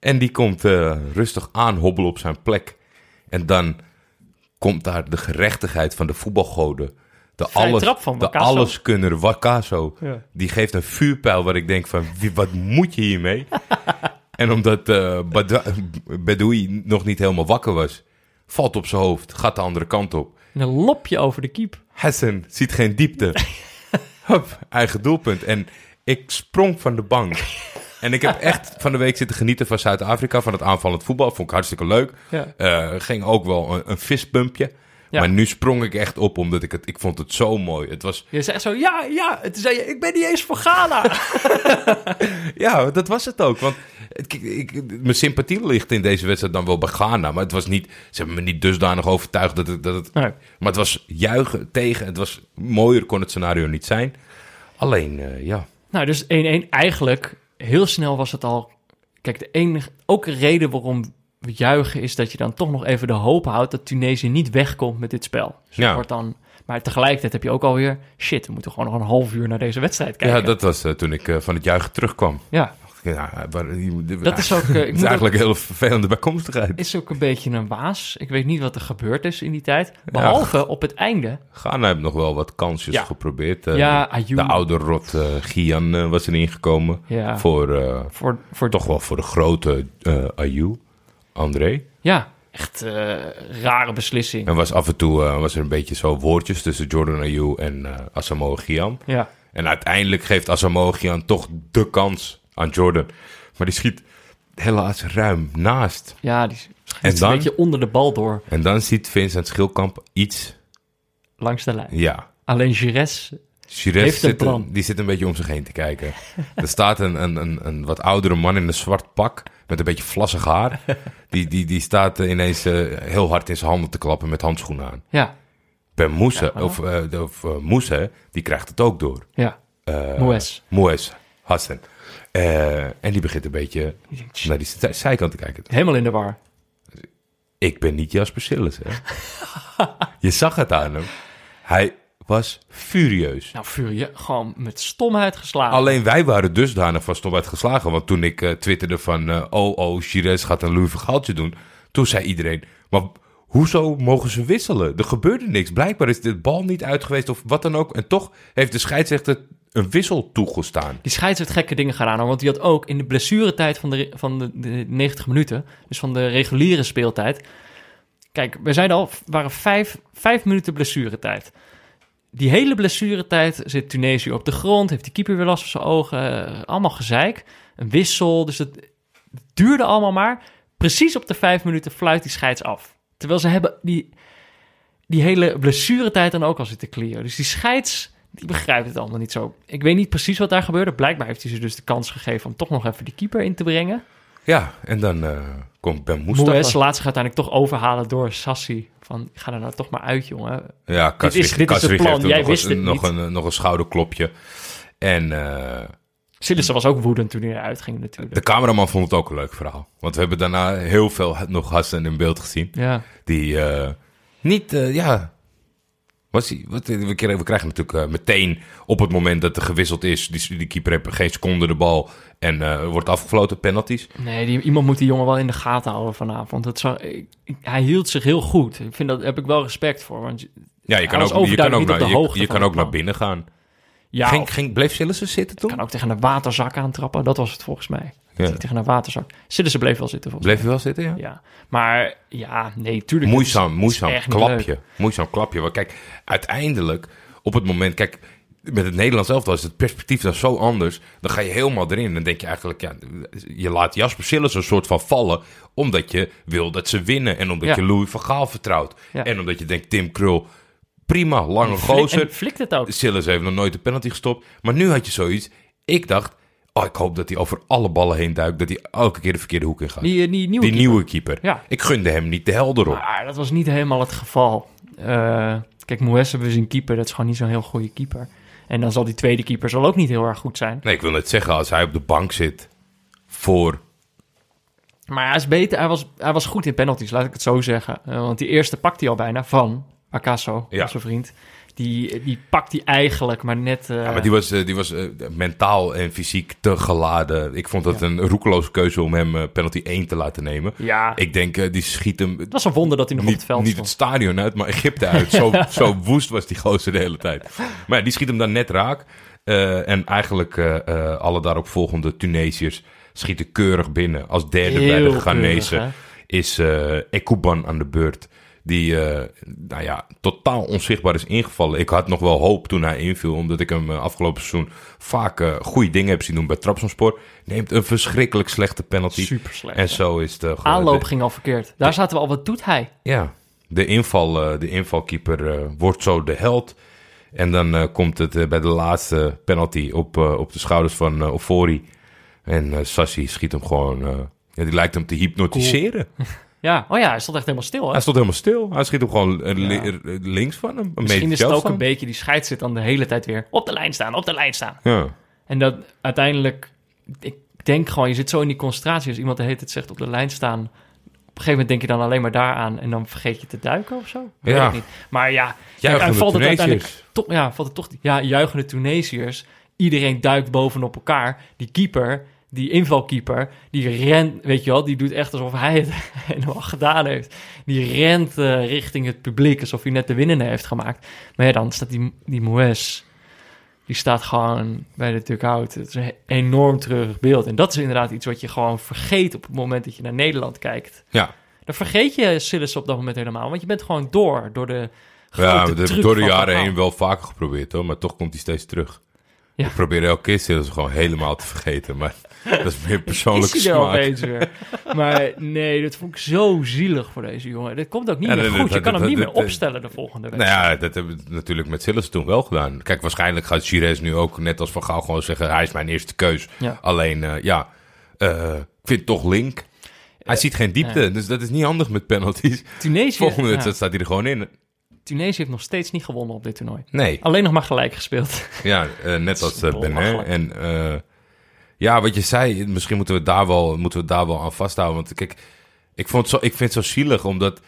En die komt eh, rustig aanhobbelen op zijn plek. En dan komt daar de gerechtigheid van de voetbalgoden. De, alles, trap van de alleskunner Wakaso. Ja. Die geeft een vuurpijl waar ik denk van, wie, wat moet je hiermee? en omdat Bada- Bedoui nog niet helemaal wakker was, valt op zijn hoofd, gaat de andere kant op. En een lopje over de keep. Hassan ziet geen diepte. Hup, eigen doelpunt. En ik sprong van de bank. En ik heb echt van de week zitten genieten van Zuid-Afrika, van het aanvallend voetbal. Vond ik hartstikke leuk. Ja. Eh, ging ook wel een, een vispumpje. Ja. Maar nu sprong ik echt op, omdat ik het... Ik vond het zo mooi. Het was... Je zegt zo, ja, ja. En toen zei je, ik ben niet eens voor Ghana. Ja, dat was het ook. Want ik, ik, mijn sympathie ligt in deze wedstrijd dan wel bij Ghana. Maar het was niet... Ze hebben me niet dusdanig overtuigd dat het... Dat het Nee. Maar het was juichen tegen. Het was... Mooier kon het scenario niet zijn. Alleen, eh, ja... Nou, dus 1-1. Eigenlijk, heel snel was het al... Kijk, de enige, ook een reden waarom we juichen is dat je dan toch nog even de hoop houdt dat Tunesië niet wegkomt met dit spel. Dus Ja. wordt dan, maar tegelijkertijd heb je ook alweer, shit, we moeten gewoon nog een half uur naar deze wedstrijd kijken. Ja, dat was eh, toen ik eh, van het juichen terugkwam. Ja, Ja, waar- dat is ook, eh, is ook- eigenlijk een hele vervelende bijkomstigheid. is ook een beetje een waas. Ik weet niet wat er gebeurd is in die tijd. Behalve op het einde. Ghana heeft nog wel wat kansjes Ja. geprobeerd. Eh, Ja. De oude rot eh Gian was erin gekomen. Voor, Voor, voor toch wel voor de grote Ayew, André. Ja, echt rare beslissing. En was af en toe was er een beetje zo woordjes tussen Jordan Ayew en Asamoah Gyan. Ja, En uiteindelijk geeft Asamoah Gyan toch de kans aan Jordan. Maar die schiet helaas ruim naast. ja die schiet dan? een beetje onder de bal door En dan ziet Vincent Schilkamp iets... langs de lijn. Ja, Alleen Gires, Chires Heeft een zit, plan. die zit een beetje om zich heen te kijken. er staat een, een, een, een wat oudere man in een zwart pak met een beetje vlassig haar. Die, die, die staat ineens eh, heel hard in zijn handen te klappen met handschoenen aan. ja, Mousse, Ja, of, de- of Mousse, die krijgt het ook door. ja. Moues. Moues Hassan. Eh, en die begint een beetje naar die zij- zijkant te kijken. Helemaal in de war. Ik ben niet Jasper Sillis, hè. Je zag het aan hem. Hij was furieus. Nou, Fury, gewoon met stomheid geslagen. Alleen wij waren dusdanig van stomheid geslagen. Want toen ik eh, twitterde van... eh, oh, oh, Chires gaat een Louis Vergaaltje doen. Toen zei iedereen... Maar hoezo mogen ze wisselen? Er gebeurde niks. Blijkbaar is de bal niet uit geweest of wat dan ook. En toch heeft de scheidsrechter een wissel toegestaan. Die scheids heeft gekke dingen gedaan, want die had ook in de blessuretijd van de, van de, de 90 minuten, dus van de reguliere speeltijd. Kijk, we zeiden al, waren vijf, vijf minuten blessuretijd. Die hele blessuretijd zit Tunesië op de grond, heeft die keeper weer last van zijn ogen, eh, allemaal gezeik. Een wissel, dus het duurde allemaal maar. Precies op de vijf minuten fluit die scheids af. Terwijl ze hebben die, die hele blessuretijd dan ook al zitten clearen. Dus die scheids, die begrijpt het allemaal niet zo. Ik weet niet precies wat daar gebeurde. Blijkbaar heeft hij ze dus de kans gegeven om toch nog even die keeper in te brengen. Ja, en dan eh, komt Ben Moes Mustafa. laat zich uiteindelijk toch overhalen door Sassi. Van, ga er nou toch maar uit, jongen. Ja, Kaswijk, is- dit is het plan. Jij nog, wist een, het nog, niet. een, nog een schouderklopje. En eh, Sillissen was ook woedend toen hij eruit ging natuurlijk. de cameraman vond het ook een leuk verhaal. Want we hebben daarna heel veel nog Hassan in beeld gezien. Ja, Die eh, niet, ja... Was die, wat, we, krijgen, we krijgen natuurlijk eh, meteen op het moment dat er gewisseld is... Die, die keeper heeft geen seconde de bal en eh, wordt afgefloten, penalties. nee, die, iemand moet die jongen wel in de gaten houden vanavond. Dat zou, ik- ik- hij hield zich heel goed. Ik vind dat, daar heb ik wel respect voor. Want Ja, je Hij kan ook, je kan ook, naar, je, je kan ook naar binnen gaan. ja, ging, ging, bleef Sillissen zitten toen? kan ook tegen een waterzak aantrappen. Dat was het volgens mij. Ja. Hij Tegen een waterzak. Sillissen bleef wel zitten volgens Bleef je wel zitten, ja? Ja, maar ja, nee, tuurlijk. Moeizaam, moeizaam klapje. Moeizaam klapje. Maar kijk, uiteindelijk, op het moment... Kijk, met het Nederlands elftal is het perspectief dan zo anders. Dan ga je helemaal erin. Dan denk je eigenlijk, ja, je laat Jasper Sillis een soort van vallen... omdat je wil dat ze winnen. En omdat Ja. je Louis van Gaal vertrouwt. Ja. En omdat je denkt, Tim Krul, prima, lange gozer. En flikt het ook. Sillis heeft nog nooit de penalty gestopt. Maar nu had je zoiets. Ik dacht, Oh, ik hoop dat hij over alle ballen heen duikt. Dat hij elke keer de verkeerde hoek in gaat. Die, eh, die nieuwe Die keeper. nieuwe keeper. Ja. Ik gunde hem niet de helder op. Maar dat was niet helemaal het geval. Eh, kijk, Moes hebben we zien keeper. Dat is gewoon niet zo'n heel goede keeper. En dan zal die tweede keeper zal ook niet heel erg goed zijn. Nee, ik wil net zeggen, als hij op de bank zit voor... Maar hij is beter. Hij was, hij was goed in penalties, laat ik het zo zeggen. Eh, want die eerste pakt hij al bijna van Acaso, Ja. onze vriend. Die, die pakt hij eigenlijk, maar net... eh, Ja, maar die was, eh, die was eh, mentaal en fysiek te geladen. Ik vond dat een roekeloze keuze om hem eh, penalty 1 te laten nemen. ja, Ik denk, eh, die schiet hem het was een wonder dat hij nog op niet, het veld niet stond. het stadion uit, maar Egypte uit. Zo, zo woest was die gozer de hele tijd. Maar ja, die schiet hem dan net raak. Eh, en eigenlijk eh, eh, alle daarop volgende Tunesiërs schieten keurig binnen. Als derde bij de Ghanese is eh Ekuban aan de beurt. Die, eh, nou ja, totaal onzichtbaar is ingevallen. Ik had nog wel hoop toen hij inviel, omdat ik hem eh, afgelopen seizoen vaak eh, goede dingen heb zien doen bij Trabzonspor. Neemt een verschrikkelijk slechte penalty. Super slecht. En zo is het. gewoon- Aanloop de- ging al verkeerd. Daar zaten we al, wat doet hij? ja, de, inval, de invalkeeper wordt zo de held. En dan komt het bij de laatste penalty op, op de schouders van Ofori. En Sassi schiet hem gewoon... ja, die lijkt hem te hypnotiseren. Ja, oh ja, hij stond echt helemaal stil. Hè? Hij stond helemaal stil. Hij schiet hem gewoon eh, Ja. eh, links van hem. Een Misschien is het ook een beetje, die scheids zit dan de hele tijd weer op de lijn staan, op de lijn staan. Ja. En dat uiteindelijk, ik denk gewoon, je zit zo in die concentratie. Als iemand de hele tijd zegt op de lijn staan, op een gegeven moment denk je dan alleen maar daaraan en dan vergeet je te duiken of zo. Weet Ja. ik niet. Maar ja, kijk, en valt het uiteindelijk toch, ja, valt het toch, ja, juichende Tunesiërs. Iedereen duikt bovenop elkaar. Die keeper, die invalkeeper, die rent, weet je wel, die doet echt alsof hij het helemaal gedaan heeft. Die rent eh, richting het publiek, alsof hij net de winnende heeft gemaakt. Maar ja, dan staat die, die Moes, die staat gewoon bij de dugout. Het is een enorm treurig beeld. En dat is inderdaad iets wat je gewoon vergeet op het moment dat je naar Nederland kijkt. Ja, Dan vergeet je Sillis op dat moment helemaal, want je bent gewoon door, door de ja grote dat heb ik truc door de jaren heen wel vaker geprobeerd hoor. Maar toch komt hij steeds terug. Ja. Ik probeer elke keer gewoon helemaal te vergeten. Maar dat is meer is er smaak. opeens weer. Maar nee, dat vond ik zo zielig voor deze jongen. Dat komt ook niet Ja, meer dat- goed. Je dat- kan hem dat- niet meer opstellen de volgende week. Nou ja, dat hebben we natuurlijk met Silas toen wel gedaan. Kijk, waarschijnlijk gaat Gires nu ook net als Van Gaal gewoon zeggen... hij is mijn eerste keus. Ja. Alleen, eh, ja, eh, ik vind toch link. Hij ziet geen diepte, dus dat is niet handig met penalties. Tunesië, Volgende wedstrijd staat hij er gewoon in. Tunesië heeft nog steeds niet gewonnen op dit toernooi. Nee, Alleen nog maar gelijk gespeeld. ja, eh, net als uh, belachelijk. En eh, ja, wat je zei, misschien moeten we, daar wel, moeten we daar wel aan vasthouden. Want kijk, ik, vond zo, ik vind het zo zielig, omdat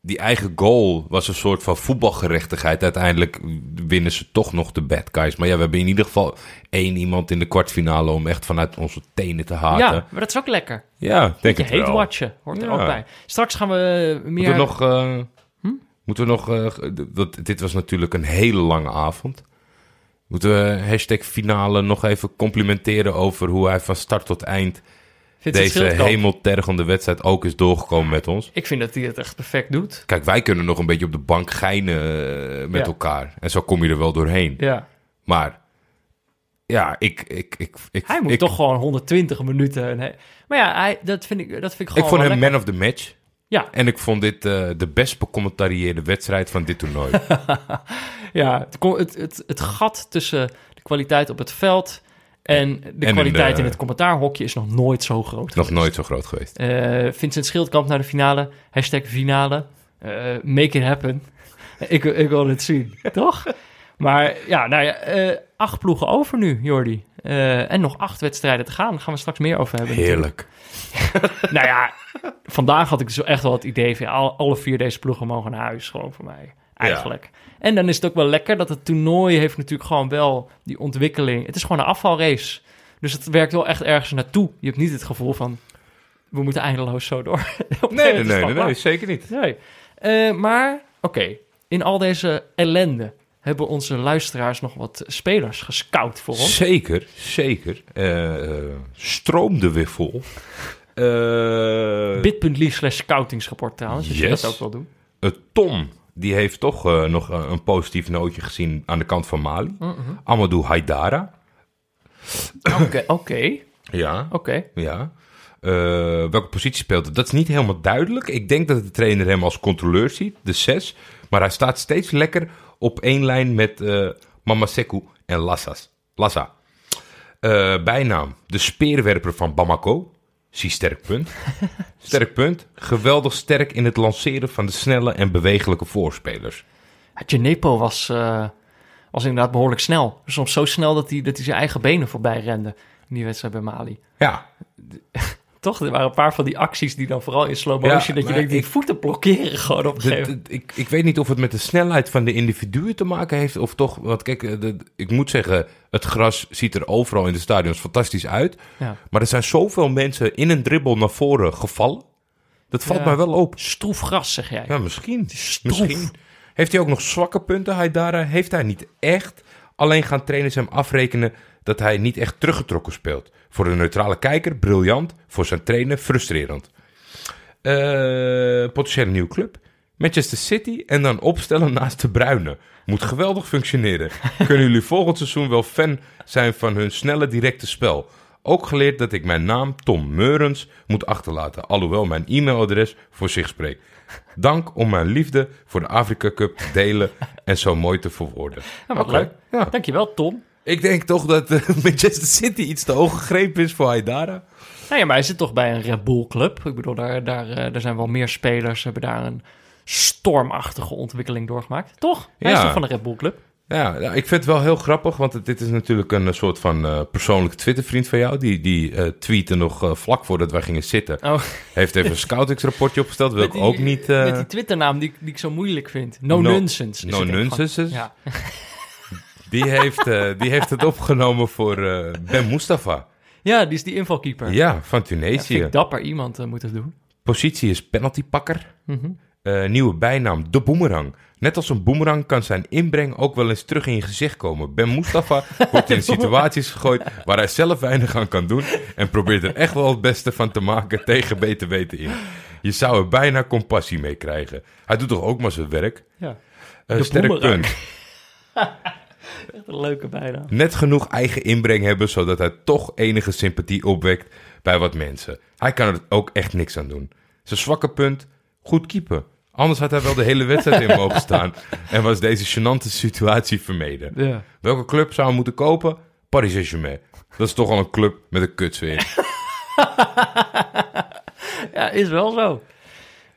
die eigen goal was een soort van voetbalgerechtigheid. Uiteindelijk winnen ze toch nog de bad guys. Maar ja, we hebben in ieder geval één iemand in de kwartfinale om echt vanuit onze tenen te haten. Ja, maar dat is ook lekker. Ja, denk Je het wel. watchen, hoort er ook bij. Straks gaan we meer... Moeten we nog... eh, Hm? Moeten we nog... eh, dat, dit was natuurlijk een hele lange avond. Moeten we hashtag finale nog even complimenteren over hoe hij van start tot eind deze hemeltergende wedstrijd ook is doorgekomen met ons. Ik vind dat hij het echt perfect doet. Kijk, wij kunnen nog een beetje op de bank geinen eh, met Ja. elkaar. En zo kom je er wel doorheen. Ja. Maar ja, ik... ik, ik, ik Hij moet ik, toch gewoon 120 minuten... Maar ja, hij, dat, vind ik, dat vind ik Ik gewoon vond wel hem lekker. man of the match. Ja, En ik vond dit eh, de best becommentarieerde wedstrijd van dit toernooi. ja het, het, het, het gat tussen de kwaliteit op het veld... en de kwaliteit de- in het commentaarhokje is nog nooit zo groot Nog geweest. nooit zo groot geweest. Eh, Vincent Schildkamp naar de finale. Hashtag finale. Eh, make it happen. ik, ik wil het zien, toch? Maar ja, nou ja, acht ploegen over nu, Jordi. Eh, en nog acht wedstrijden te gaan. Daar gaan we straks meer over hebben. Heerlijk. Nou ja, vandaag had ik dus echt wel het idee van... ja, al- alle vier deze ploegen mogen naar huis, gewoon voor mij. Eigenlijk. En dan is het ook wel lekker dat het toernooi heeft natuurlijk gewoon wel die ontwikkeling. Het is gewoon een afvalrace. Dus het werkt wel echt ergens naartoe. Je hebt niet het gevoel van... we moeten eindeloos zo door. Nee, nee, nee, nee, zeker niet. Nee. Eh, maar, oké. In al deze ellende hebben onze luisteraars nog wat spelers gescout voor ons. Zeker, zeker. Eh, stroomde weer vol. Eh, Bit.ly slash scoutingsrapport trouwens, als je Yes. dat ook wil doen. Tom, die heeft toch nog een positief nootje gezien aan de kant van Mali. Amadou Haidara. Oké, oké, Ja, oké. ja. Welke positie speelt het? Dat is niet helemaal duidelijk. Ik denk dat de trainer hem als controleur ziet, de 6. Maar hij staat steeds lekker op één lijn met eh Mamaseku en Lassas. Lassa. Eh, bijnaam, de speerwerper van Bamako. Zie sterk punt. sterk punt. Geweldig sterk in het lanceren van de snelle en bewegelijke voorspelers. Ja, Genepo was, eh, was inderdaad behoorlijk snel. Soms zo snel dat hij, dat hij zijn eigen benen voorbij rende in die wedstrijd bij Mali. Ja, Toch, er waren een paar van die acties die dan vooral in slow motion... Ja, dat je denkt, die ik- voeten blokkeren gewoon op een gegeven moment. ik, ik weet niet of het met de snelheid van de individuen te maken heeft. Of toch, want kijk, eh, de- ik moet zeggen, het gras ziet er overal in de stadions fantastisch uit. Ja. Maar er zijn zoveel mensen in een dribbel naar voren gevallen. Dat valt Ja. mij wel op. Stroef gras, zeg jij. Ja, misschien. stroef. Misschien. Heeft hij ook nog zwakke punten, Haidara? Heeft hij niet echt? Alleen gaan trainers hem afrekenen dat hij niet echt teruggetrokken speelt. Voor de neutrale kijker, briljant. Voor zijn trainer, frustrerend. Eh potentiële nieuwe club. Manchester City en dan opstellen naast de Bruine. Moet geweldig functioneren. Kunnen jullie volgend seizoen wel fan zijn van hun snelle, directe spel? Ook geleerd dat ik mijn naam Tom Meurens moet achterlaten, alhoewel mijn e-mailadres voor zich spreekt. Dank om mijn liefde voor de Afrika Cup te delen en zo mooi te verwoorden. Ja, Oké, leuk. Ja. Dankjewel, Tom. Ik denk toch dat eh, Manchester City iets te hoog gegrepen is voor Haidara. Nou ja, maar hij zit toch bij een Red Bull club. Ik bedoel, daar, daar, eh, daar zijn wel meer spelers, hebben daar een stormachtige ontwikkeling doorgemaakt. Toch? Hij is toch van de Red Bull club? Ja, ja, ik vind het wel heel grappig, want het- dit is natuurlijk een eh, soort van eh, persoonlijke Twittervriend van jou. Die, die eh tweette nog vlak voordat wij gingen zitten. Oh, Heeft even een scoutingsrapportje opgesteld, wil met ik die- ook niet... Met die Twitternaam die, die ik zo moeilijk vind. No, No- nonsense. no het ook nonsense. Ja. die, heeft, die heeft het opgenomen voor Ben Mustafa. ja, die is die invalkeeper. Ja, van Ja, Tunesië. vind ik dapper iemand eh, moeten doen. Positie is penaltypakker. Mhm. Eh, nieuwe bijnaam, de boemerang. Net als een boemerang kan zijn inbreng ook wel eens terug in je gezicht komen. Ben Mustafa wordt in situaties gegooid waar hij zelf weinig aan kan doen... en probeert er echt wel het beste van te maken tegen beter weten in. Je zou er bijna compassie mee krijgen. Hij doet toch ook maar zijn werk? Ja. De sterk boemerang. punt. Echt een leuke. Net genoeg eigen inbreng hebben... zodat hij toch enige sympathie opwekt bij wat mensen. Hij kan er ook echt niks aan doen. Zijn zwakke punt, goed keeper. Anders had hij wel de hele wedstrijd in mogen staan... en was deze gênante situatie vermeden. Ja. Welke club zou hem moeten kopen? Paris Saint-Germain. Dat is toch al een club met een kutsfeer. ja, is wel zo.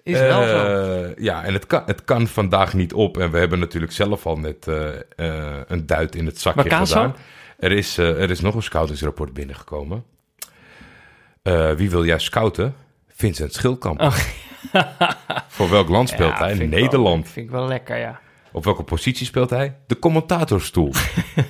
Is wel zo. Eh, ja, en het kan, het kan vandaag niet op. En we hebben natuurlijk zelf al net eh, eh, een duit in het zakje gedaan. Er is, er is nog een scoutingsrapport binnengekomen. Wie wil jij scouten? Vincent Schildkamp. Oh. Voor welk land speelt Ja, hij? vind Nederland. vind ik wel lekker, ja. Op welke positie speelt hij? De commentatorstoel.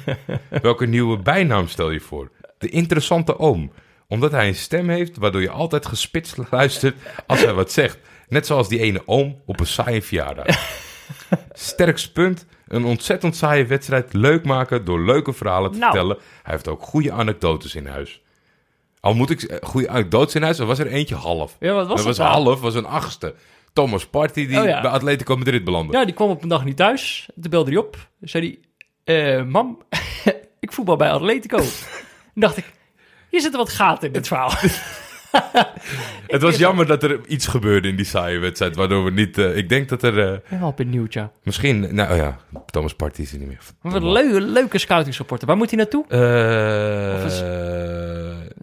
welke nieuwe bijnaam stel je voor? De interessante oom. Omdat hij een stem heeft waardoor je altijd gespitst luistert als hij wat zegt. Net zoals die ene oom op een saaie verjaardag. Sterkst punt. Een ontzettend saaie wedstrijd leuk maken door leuke verhalen te Nou. vertellen. Hij heeft ook goede anekdotes in huis. Al moet ik zeggen, goede anekdotes in huis, er was er eentje half. Ja, wat was dat dat was nou? half, was een achtste. Thomas Party die Oh ja. bij Atletico Madrid belandde. Ja, die kwam op een dag niet thuis. Toen belde hij op. Zei hij, eh, mam, ik voetbal bij Atletico. Toen dacht ik, hier zitten wat gaten in dit verhaal. Het was jammer dat er iets gebeurde in die saaie wedstrijd, waardoor we niet... eh, ik denk dat er eh, ben wel benieuwd, ja. misschien... Nou ja, Thomas Party is er niet meer. Wat een leuke, leuke scoutingsrapporten. Waar moet hij naartoe? Eh,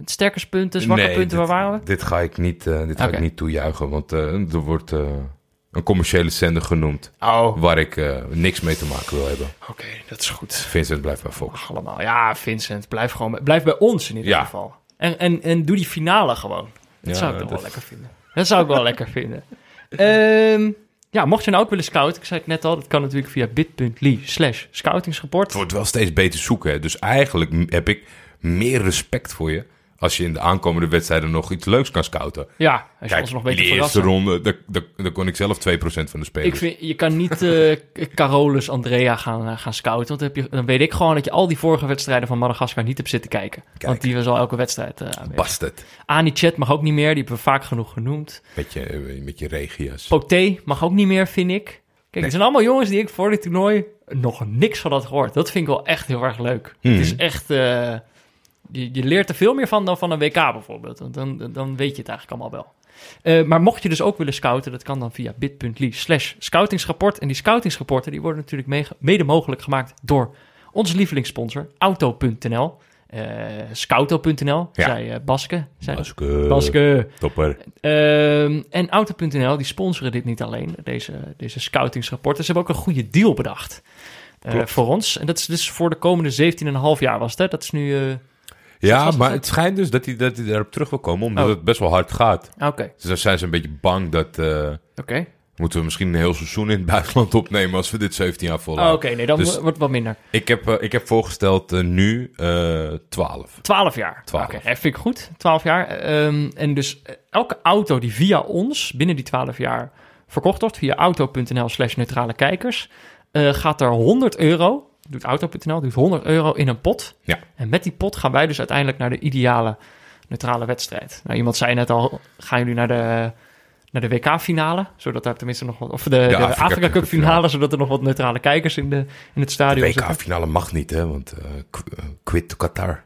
Of is- Sterke punten, zwakke nee, punten, dit, waar waren we? Dit ga ik niet, eh, dit ga ik niet toejuichen, want eh, er wordt eh, een commerciële zender genoemd Oh, waar ik eh, niks mee te maken wil hebben. oké, dat is goed. Vincent blijft bij Fox. Allemaal. Ja, Vincent, blijf gewoon bij, blijf bij ons in ieder Ja. geval. En, en, en doe die finale gewoon. Dat Ja, zou ik dat- wel lekker vinden. Dat zou ik wel lekker vinden. Ehm, ja, mocht je nou ook willen scouten, ik zei het net al, dat kan natuurlijk via bit.ly slash scoutingsrapport. Het wordt wel steeds beter zoeken, hè. dus eigenlijk heb ik meer respect voor je als je in de aankomende wedstrijden nog iets leuks kan scouten. Ja, als je Kijk, ons nog te die eerste ronde, daar, kon ik zelf 2% van de spelers. Ik vind, je kan niet eh Carolus Andrea gaan, eh, gaan scouten. Want dan, heb je, dan weet ik gewoon dat je al die vorige wedstrijden van Madagaskar niet hebt zitten kijken. Want die was al elke wedstrijd uh. Bastard. Ani Chat mag ook niet meer, die hebben we vaak genoeg genoemd. Met je, eh, met je regia's. Poté mag ook niet meer, vind ik. Kijk, het zijn allemaal jongens die ik voor dit toernooi nog niks van had gehoord. Dat vind ik wel echt heel erg leuk. Het is echt... eh, je, je leert er veel meer van dan van een WK bijvoorbeeld. Want dan, dan weet je het eigenlijk allemaal wel. Eh, maar mocht je dus ook willen scouten, dat kan dan via bit.ly slash scoutingsrapport. En die scoutingsrapporten die worden natuurlijk mege- mede mogelijk gemaakt door onze lievelingssponsor Auto.nl. Eh Scouto.nl, Ja. zei eh, Baske. Zei Baske. Baske. Topper. Ehm, en Auto.nl, die sponsoren dit niet alleen, deze, deze scoutingsrapporten. Ze hebben ook een goede deal bedacht voor ons. En dat is dus voor de komende 17,5 jaar was het, hè? Dat is nu... eh, Ja, maar het? schijnt dus dat hij, dat hij daarop terug wil komen, omdat Oh. het best wel hard gaat. Oké, Dus dan zijn ze een beetje bang dat... eh, oké. moeten we misschien een heel seizoen in het buitenland opnemen als we dit 17 jaar Oh, volhouden. Oké, nee, dan Dus- wordt het wat minder. ik, heb, eh, ik heb voorgesteld eh, nu eh 12. 12 jaar. 12. Oké, dat vind ik goed. 12 jaar. Ehm, en dus eh, elke auto die via ons binnen die 12 jaar verkocht wordt, via auto.nl slash neutrale kijkers, eh, gaat er 100 euro, doet auto.nl, doet 100 euro in een pot. Ja. En met die pot gaan wij dus uiteindelijk naar de ideale neutrale wedstrijd. Nou, iemand zei net al, gaan jullie naar de, naar de WK-finale, zodat daar tenminste nog wat, of de, de Afrika Afrika Cup Cup finale. finale, zodat er nog wat neutrale kijkers in, de, in het De stadion zitten. WK-finale mag niet, hè, want eh, quit to Qatar.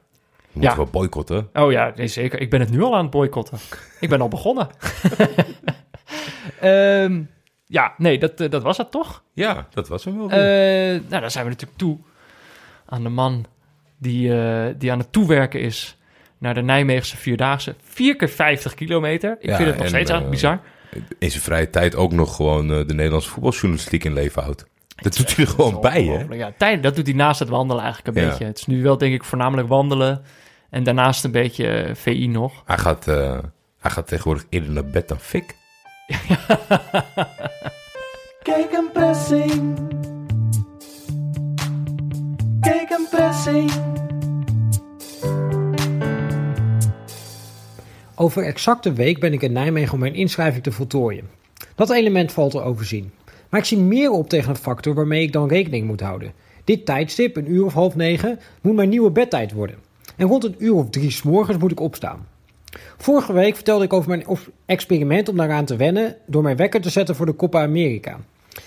We Ja. moeten we boycotten. Oh ja, nee, zeker. Ik ben het nu al aan het boycotten. ik ben al begonnen. Ehm, ja, nee, dat, eh, dat was het toch? Ja, dat was hem wel Eh, nou, dan zijn we natuurlijk toe aan de man die, eh, die aan het toewerken is naar de Nijmeegse Vierdaagse. Vier keer 50 kilometer. Ik Ja, vind het nog en, steeds eigenlijk eh, bizar. In zijn vrije tijd ook nog gewoon de Nederlandse voetbaljournalistiek in leven houdt. Dat doet hij er gewoon bij, hè? Ja, tijd, dat doet hij naast het wandelen eigenlijk een Ja. beetje. Het is nu wel, denk ik, voornamelijk wandelen. En daarnaast een beetje VI nog. Hij gaat, hij gaat tegenwoordig eerder naar bed dan Fik. Kijk een pressing. Kijk een pressing. Over exact een week ben ik in Nijmegen om mijn inschrijving te voltooien. Dat element valt te overzien. Maar ik zie meer op tegen een factor waarmee ik dan rekening moet houden. Dit tijdstip, een uur of half negen, moet mijn nieuwe bedtijd worden. En rond een uur of drie 's morgens moet ik opstaan. Vorige week vertelde ik over mijn experiment om daaraan te wennen door mijn wekker te zetten voor de Copa America.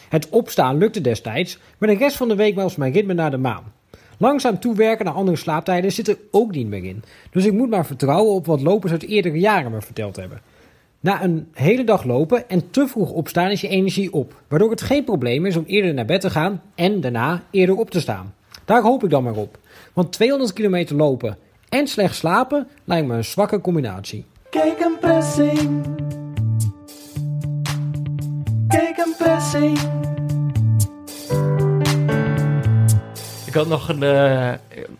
Het opstaan lukte destijds, maar de rest van de week was mijn ritme naar de maan. Langzaam toewerken naar andere slaaptijden zit er ook niet meer in. Dus ik moet maar vertrouwen op wat lopers uit eerdere jaren me verteld hebben. Na een hele dag lopen en te vroeg opstaan is je energie op. Waardoor het geen probleem is om eerder naar bed te gaan en daarna eerder op te staan. Daar hoop ik dan maar op. Want 200 kilometer lopen en slecht slapen lijkt me een zwakke combinatie. Kijk een pressing. Kijk een pressing. Ik had nog een, eh,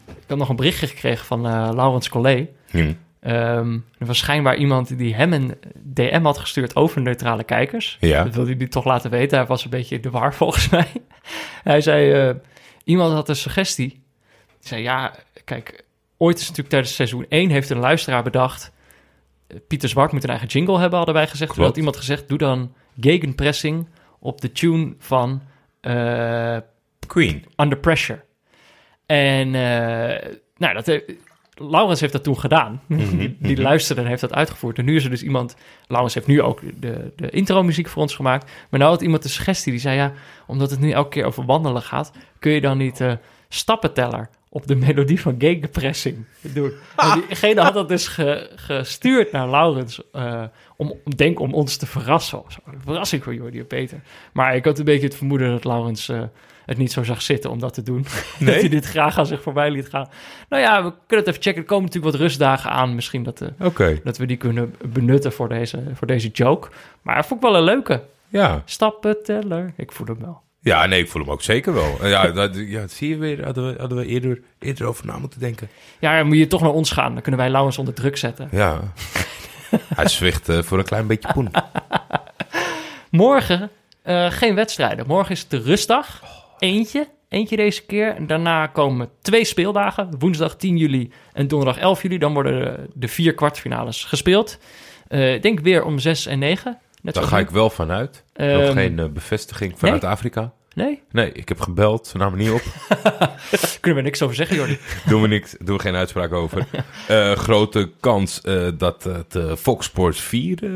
ik had nog een berichtje gekregen van eh Laurens Collet. Hm. Ehm, er was schijnbaar iemand die hem een DM had gestuurd over neutrale kijkers. Ja. Dat wilde hij toch laten weten. Hij was een beetje in de war volgens mij. Hij zei, eh, iemand had een suggestie. Die zei, ja, kijk, ooit is natuurlijk tijdens seizoen 1 heeft een luisteraar bedacht... eh, Pieter Zwart moet een eigen jingle hebben, hadden wij gezegd. Toen had iemand gezegd, doe dan gegenpressing op de tune van eh, Queen. Under Pressure. En eh, nou, dat heeft, Laurens heeft dat toen gedaan. die, die luisterde en heeft dat uitgevoerd. En nu is er dus iemand... Laurens heeft nu ook de, de intro-muziek voor ons gemaakt. Maar nou had iemand de suggestie. Die zei, ja, omdat het nu elke keer over wandelen gaat... kun je dan niet eh stappenteller op de melodie van gegenpressing doen. En diegene had dat dus ge- gestuurd naar Laurens... eh, om, denk om ons te verrassen. zo. Een verrassing voor Jordi en Peter. Maar ik had een beetje het vermoeden dat Laurens... eh, het niet zo zag zitten om dat te doen. dat hij dit graag aan zich voorbij liet gaan. Nou ja, we kunnen het even checken. Er komen natuurlijk wat rustdagen aan. Misschien dat, eh, dat we die kunnen benutten voor deze, voor deze joke. Maar vond ik wel een leuke. Ja. Stappenteller. Ik voel hem wel. Ja, nee, ik voel hem ook zeker wel. Ja, dat, ja, dat zie je weer. Hadden we, hadden we eerder, eerder over na moeten denken. Ja, dan moet je toch naar ons gaan. Dan kunnen wij Laurens onder druk zetten. Ja. Hij zwicht eh, voor een klein beetje poen. Morgen eh, geen wedstrijden. Morgen is het de rustdag. Eentje. Eentje deze keer. En daarna komen twee speeldagen. Woensdag 10 juli en donderdag 11 juli. Dan worden de, de vier kwartfinales gespeeld. Eh, ik denk weer om 6 en 9. Net Daar ga nu. ik wel vanuit. Nog Ehm, geen eh, bevestiging vanuit Afrika. Nee? Nee, ik heb gebeld. Ze namen niet op. Kunnen we niks over zeggen, Jordi? Doen we, niks, doen we geen uitspraak over. Eh, grote kans eh, dat het Fox Sports 4 eh,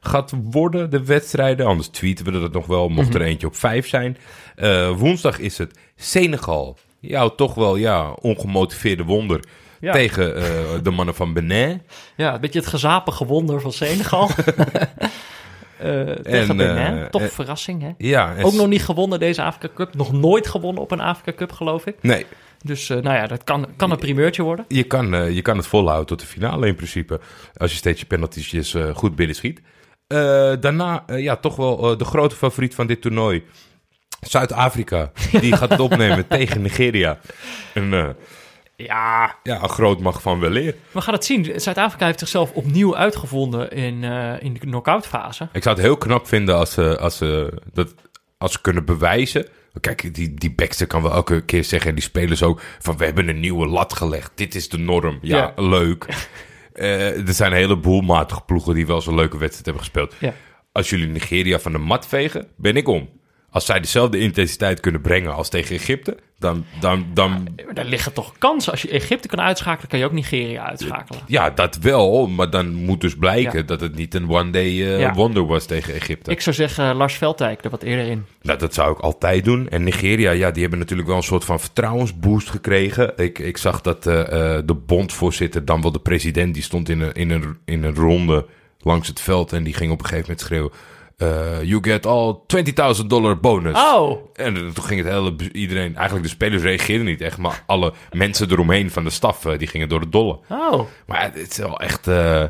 gaat worden, de wedstrijden. Anders tweeten we dat nog wel, mocht Mhm. er eentje op 5 zijn. Woensdag is het Senegal. Jouw toch wel ja, ongemotiveerde wonder Ja. tegen de mannen van Benin. Ja, een beetje het gezapige wonder van Senegal. Eh tegen En, Benin. eh, Toch eh, verrassing, hè? Ja, en Ook nog niet gewonnen deze Afrika Cup. Nog nooit gewonnen op een Afrika Cup, geloof ik. Nee, Dus nou ja, dat kan, kan een primeurtje worden. Je kan, je kan het volhouden tot de finale in principe. Als je steeds je penalties eh, goed binnenschiet. Eh daarna, ja, toch wel de grote favoriet van dit toernooi. Zuid-Afrika. Die gaat het opnemen tegen Nigeria. Een, eh, Ja, ja, een groot mag van weleer. we gaan het zien. Zuid-Afrika heeft zichzelf opnieuw uitgevonden in, eh, in de knock-out fase. Ik zou het heel knap vinden als ze, als ze, dat, als ze kunnen bewijzen. Kijk, die, die Baxter kan wel elke keer zeggen, en die spelers ook, van we hebben een nieuwe lat gelegd. Dit is de norm. Ja, leuk. Eh, er zijn een heleboel matige ploegen die wel zo'n leuke wedstrijd hebben gespeeld. Ja. Als jullie Nigeria van de mat vegen, ben ik om. Als zij dezelfde intensiteit kunnen brengen als tegen Egypte, dan, dan, dan Maar Daar liggen toch kansen. Als je Egypte kan uitschakelen, kan je ook Nigeria uitschakelen. ja, dat wel. Maar dan moet dus blijken Ja. dat het niet een one-day eh, Ja. wonder was tegen Egypte. Ik zou zeggen, Lars Veldijk er wat eerder in. Nou, dat zou ik altijd doen. En Nigeria, ja, die hebben natuurlijk wel een soort van vertrouwensboost gekregen. Ik, ik zag dat eh, eh, de bondvoorzitter, dan wel de president, die stond in een, in, een, in een ronde langs het veld. En die ging op een gegeven moment schreeuwen: eh, You get all 20.000 dollar bonus. Oh, En toen ging het hele, iedereen, eigenlijk de spelers reageerden niet echt, maar alle mensen eromheen van de staf, eh, die gingen door de dolle. oh. Maar het is wel echt eh,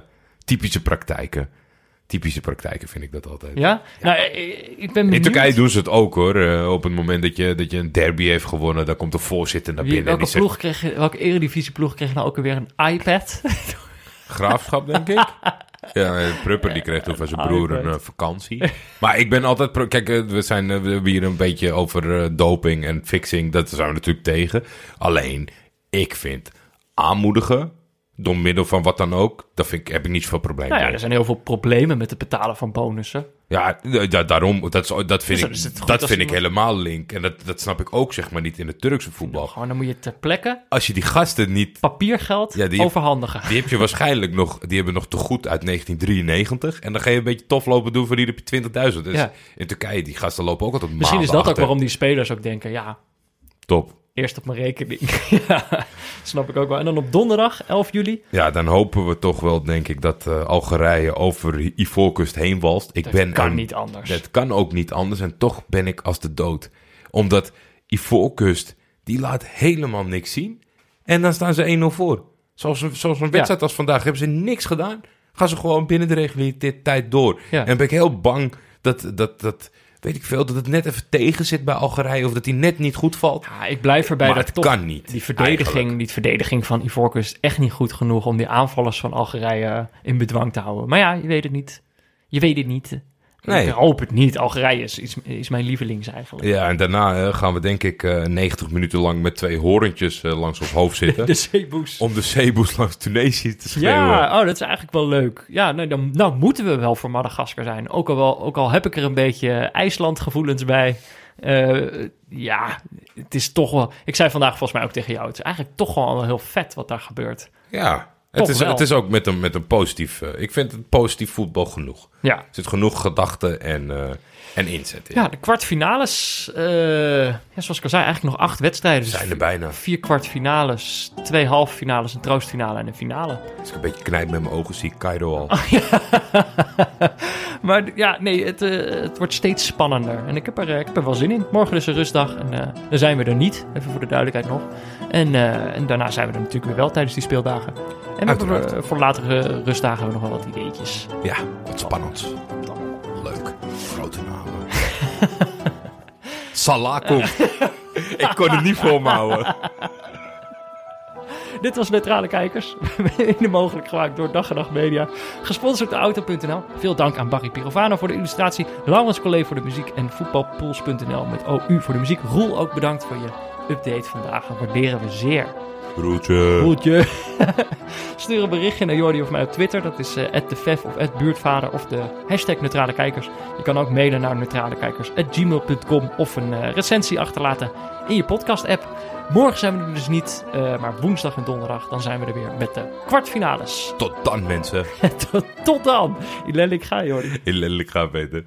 typische praktijken. Typische praktijken vind ik dat altijd. Ja? Nou, ik ben. In Turkije doen ze het ook hoor. Op het moment dat je, dat je een derby heeft gewonnen, dan komt de voorzitter naar Wie, binnen. en welke, die zegt, ploeg kreeg, welke eredivisieploeg kreeg nou ook alweer een iPad? graafschap, denk ik. Ja, Prupper die kreeg toen van zijn broer een eh, vakantie. Maar ik ben altijd... Kijk, eh, we, zijn, eh, we hebben hier een beetje over doping en fixing. Dat zijn we natuurlijk tegen. Alleen, ik vind aanmoedigen, door middel van wat dan ook, daar vind ik, heb ik niet zoveel probleem nou ja, mee. er zijn heel veel problemen met het betalen van bonussen. Ja, da- daarom, dat, is- dat vind, Dus ik, dat vind ik helemaal link. En dat, dat snap ik ook, zeg maar, niet in het Turkse voetbal. Gewoon, dan moet je ter plekke Als je die gasten niet papiergeld Ja, die- overhandigen. Die heb je waarschijnlijk nog, die hebben nog te goed uit 1993. En dan ga je een beetje tof lopen doen voor die heb je 20.000. Dus Ja. in Turkije, die gasten lopen ook altijd Misschien is dat ook waarom die spelers ook denken, ja, Top. Eerst op mijn rekening. ja, snap ik ook wel. En dan op donderdag, 11 juli, Ja, dan hopen we toch wel, denk ik, dat eh, Algerije over Ivoorkust heen walst. Ik dat ben kan een- niet anders. Dat kan ook niet anders. En toch ben ik als de dood. Omdat Ivoorkust, die laat helemaal niks zien. En dan staan ze 1-0 voor. Zoals, een- zoals een wedstrijd als vandaag. Hebben ze niks gedaan. Gaan ze gewoon binnen de reguliere tijd door. Ja. En ben ik heel bang dat, dat, dat, weet ik veel, dat het net even tegen zit bij Algerije. Of dat die net niet goed valt. Ja, ik blijf erbij maar dat het toch kan niet. die verdediging, eigenlijk. die verdediging van Ivoorkust echt niet goed genoeg om die aanvallers van Algerije in bedwang te houden. Maar ja, je weet het niet. Je weet het niet. Nee. Ik hoop het niet. Algerije is, is, is mijn lievelings eigenlijk. Ja, en daarna gaan we denk ik eh 90 minuten lang met twee horentjes eh, langs ons hoofd zitten. De zeeboes. om de zeeboes langs Tunesië te schreeuwen. Ja, oh, dat is eigenlijk wel leuk. Ja, nou, dan nou moeten we wel voor Madagaskar zijn. Ook al, wel, ook al heb ik er een beetje IJsland gevoelens bij. Eh, ja, het is toch wel... Ik zei vandaag volgens mij ook tegen jou... Het is eigenlijk toch wel heel vet wat daar gebeurt. Ja, het is, wel. het is ook met een, met een positief... ik vind het positief voetbal genoeg. Ja, Er zit genoeg gedachten en, eh, en inzet in. ja de kwartfinales... eh, ja, zoals ik al zei, eigenlijk nog acht wedstrijden. We Dus zijn er bijna. Vier kwartfinales, twee halve finales, een troostfinale en een finale. Als ik een beetje knijp met mijn ogen, zie ik Cairo al. Maar ja, nee, het, eh, het wordt steeds spannender. En ik heb, er, ik heb er wel zin in. Morgen is een rustdag en dan zijn we er niet. Even voor de duidelijkheid nog. En, en daarna zijn we er natuurlijk weer wel tijdens die speeldagen. En we voor latere rustdagen hebben we nog wel wat ideetjes. Ja, wat spannend. Leuk. Grote namen. Salah komt. ik kon het niet voor me houden. Dit was Neutrale Kijkers. Mede mogelijk gemaakt door Dag en Nacht Media. Gesponsord door Auto.nl. Veel dank aan Barry Pirovano voor de illustratie. Laurens Collet voor de muziek. En voetbalpools.nl met OU voor de muziek. Roel ook bedankt voor je update vandaag. Dat waarderen we zeer. Broertje. Roeltje. Stuur een berichtje naar Jordi of mij op Twitter. Dat is eh @defef of @buurtvader of de hashtag Neutrale Kijkers. Je kan ook mailen naar neutralekijkers@gmail.com of een eh, recensie achterlaten in je podcast-app. Morgen zijn we er dus niet, eh, maar woensdag en donderdag dan zijn we er weer met de kwartfinales. Tot dan, mensen. tot, tot dan. Ilelik ga Jordi. In lelijk gaan beter.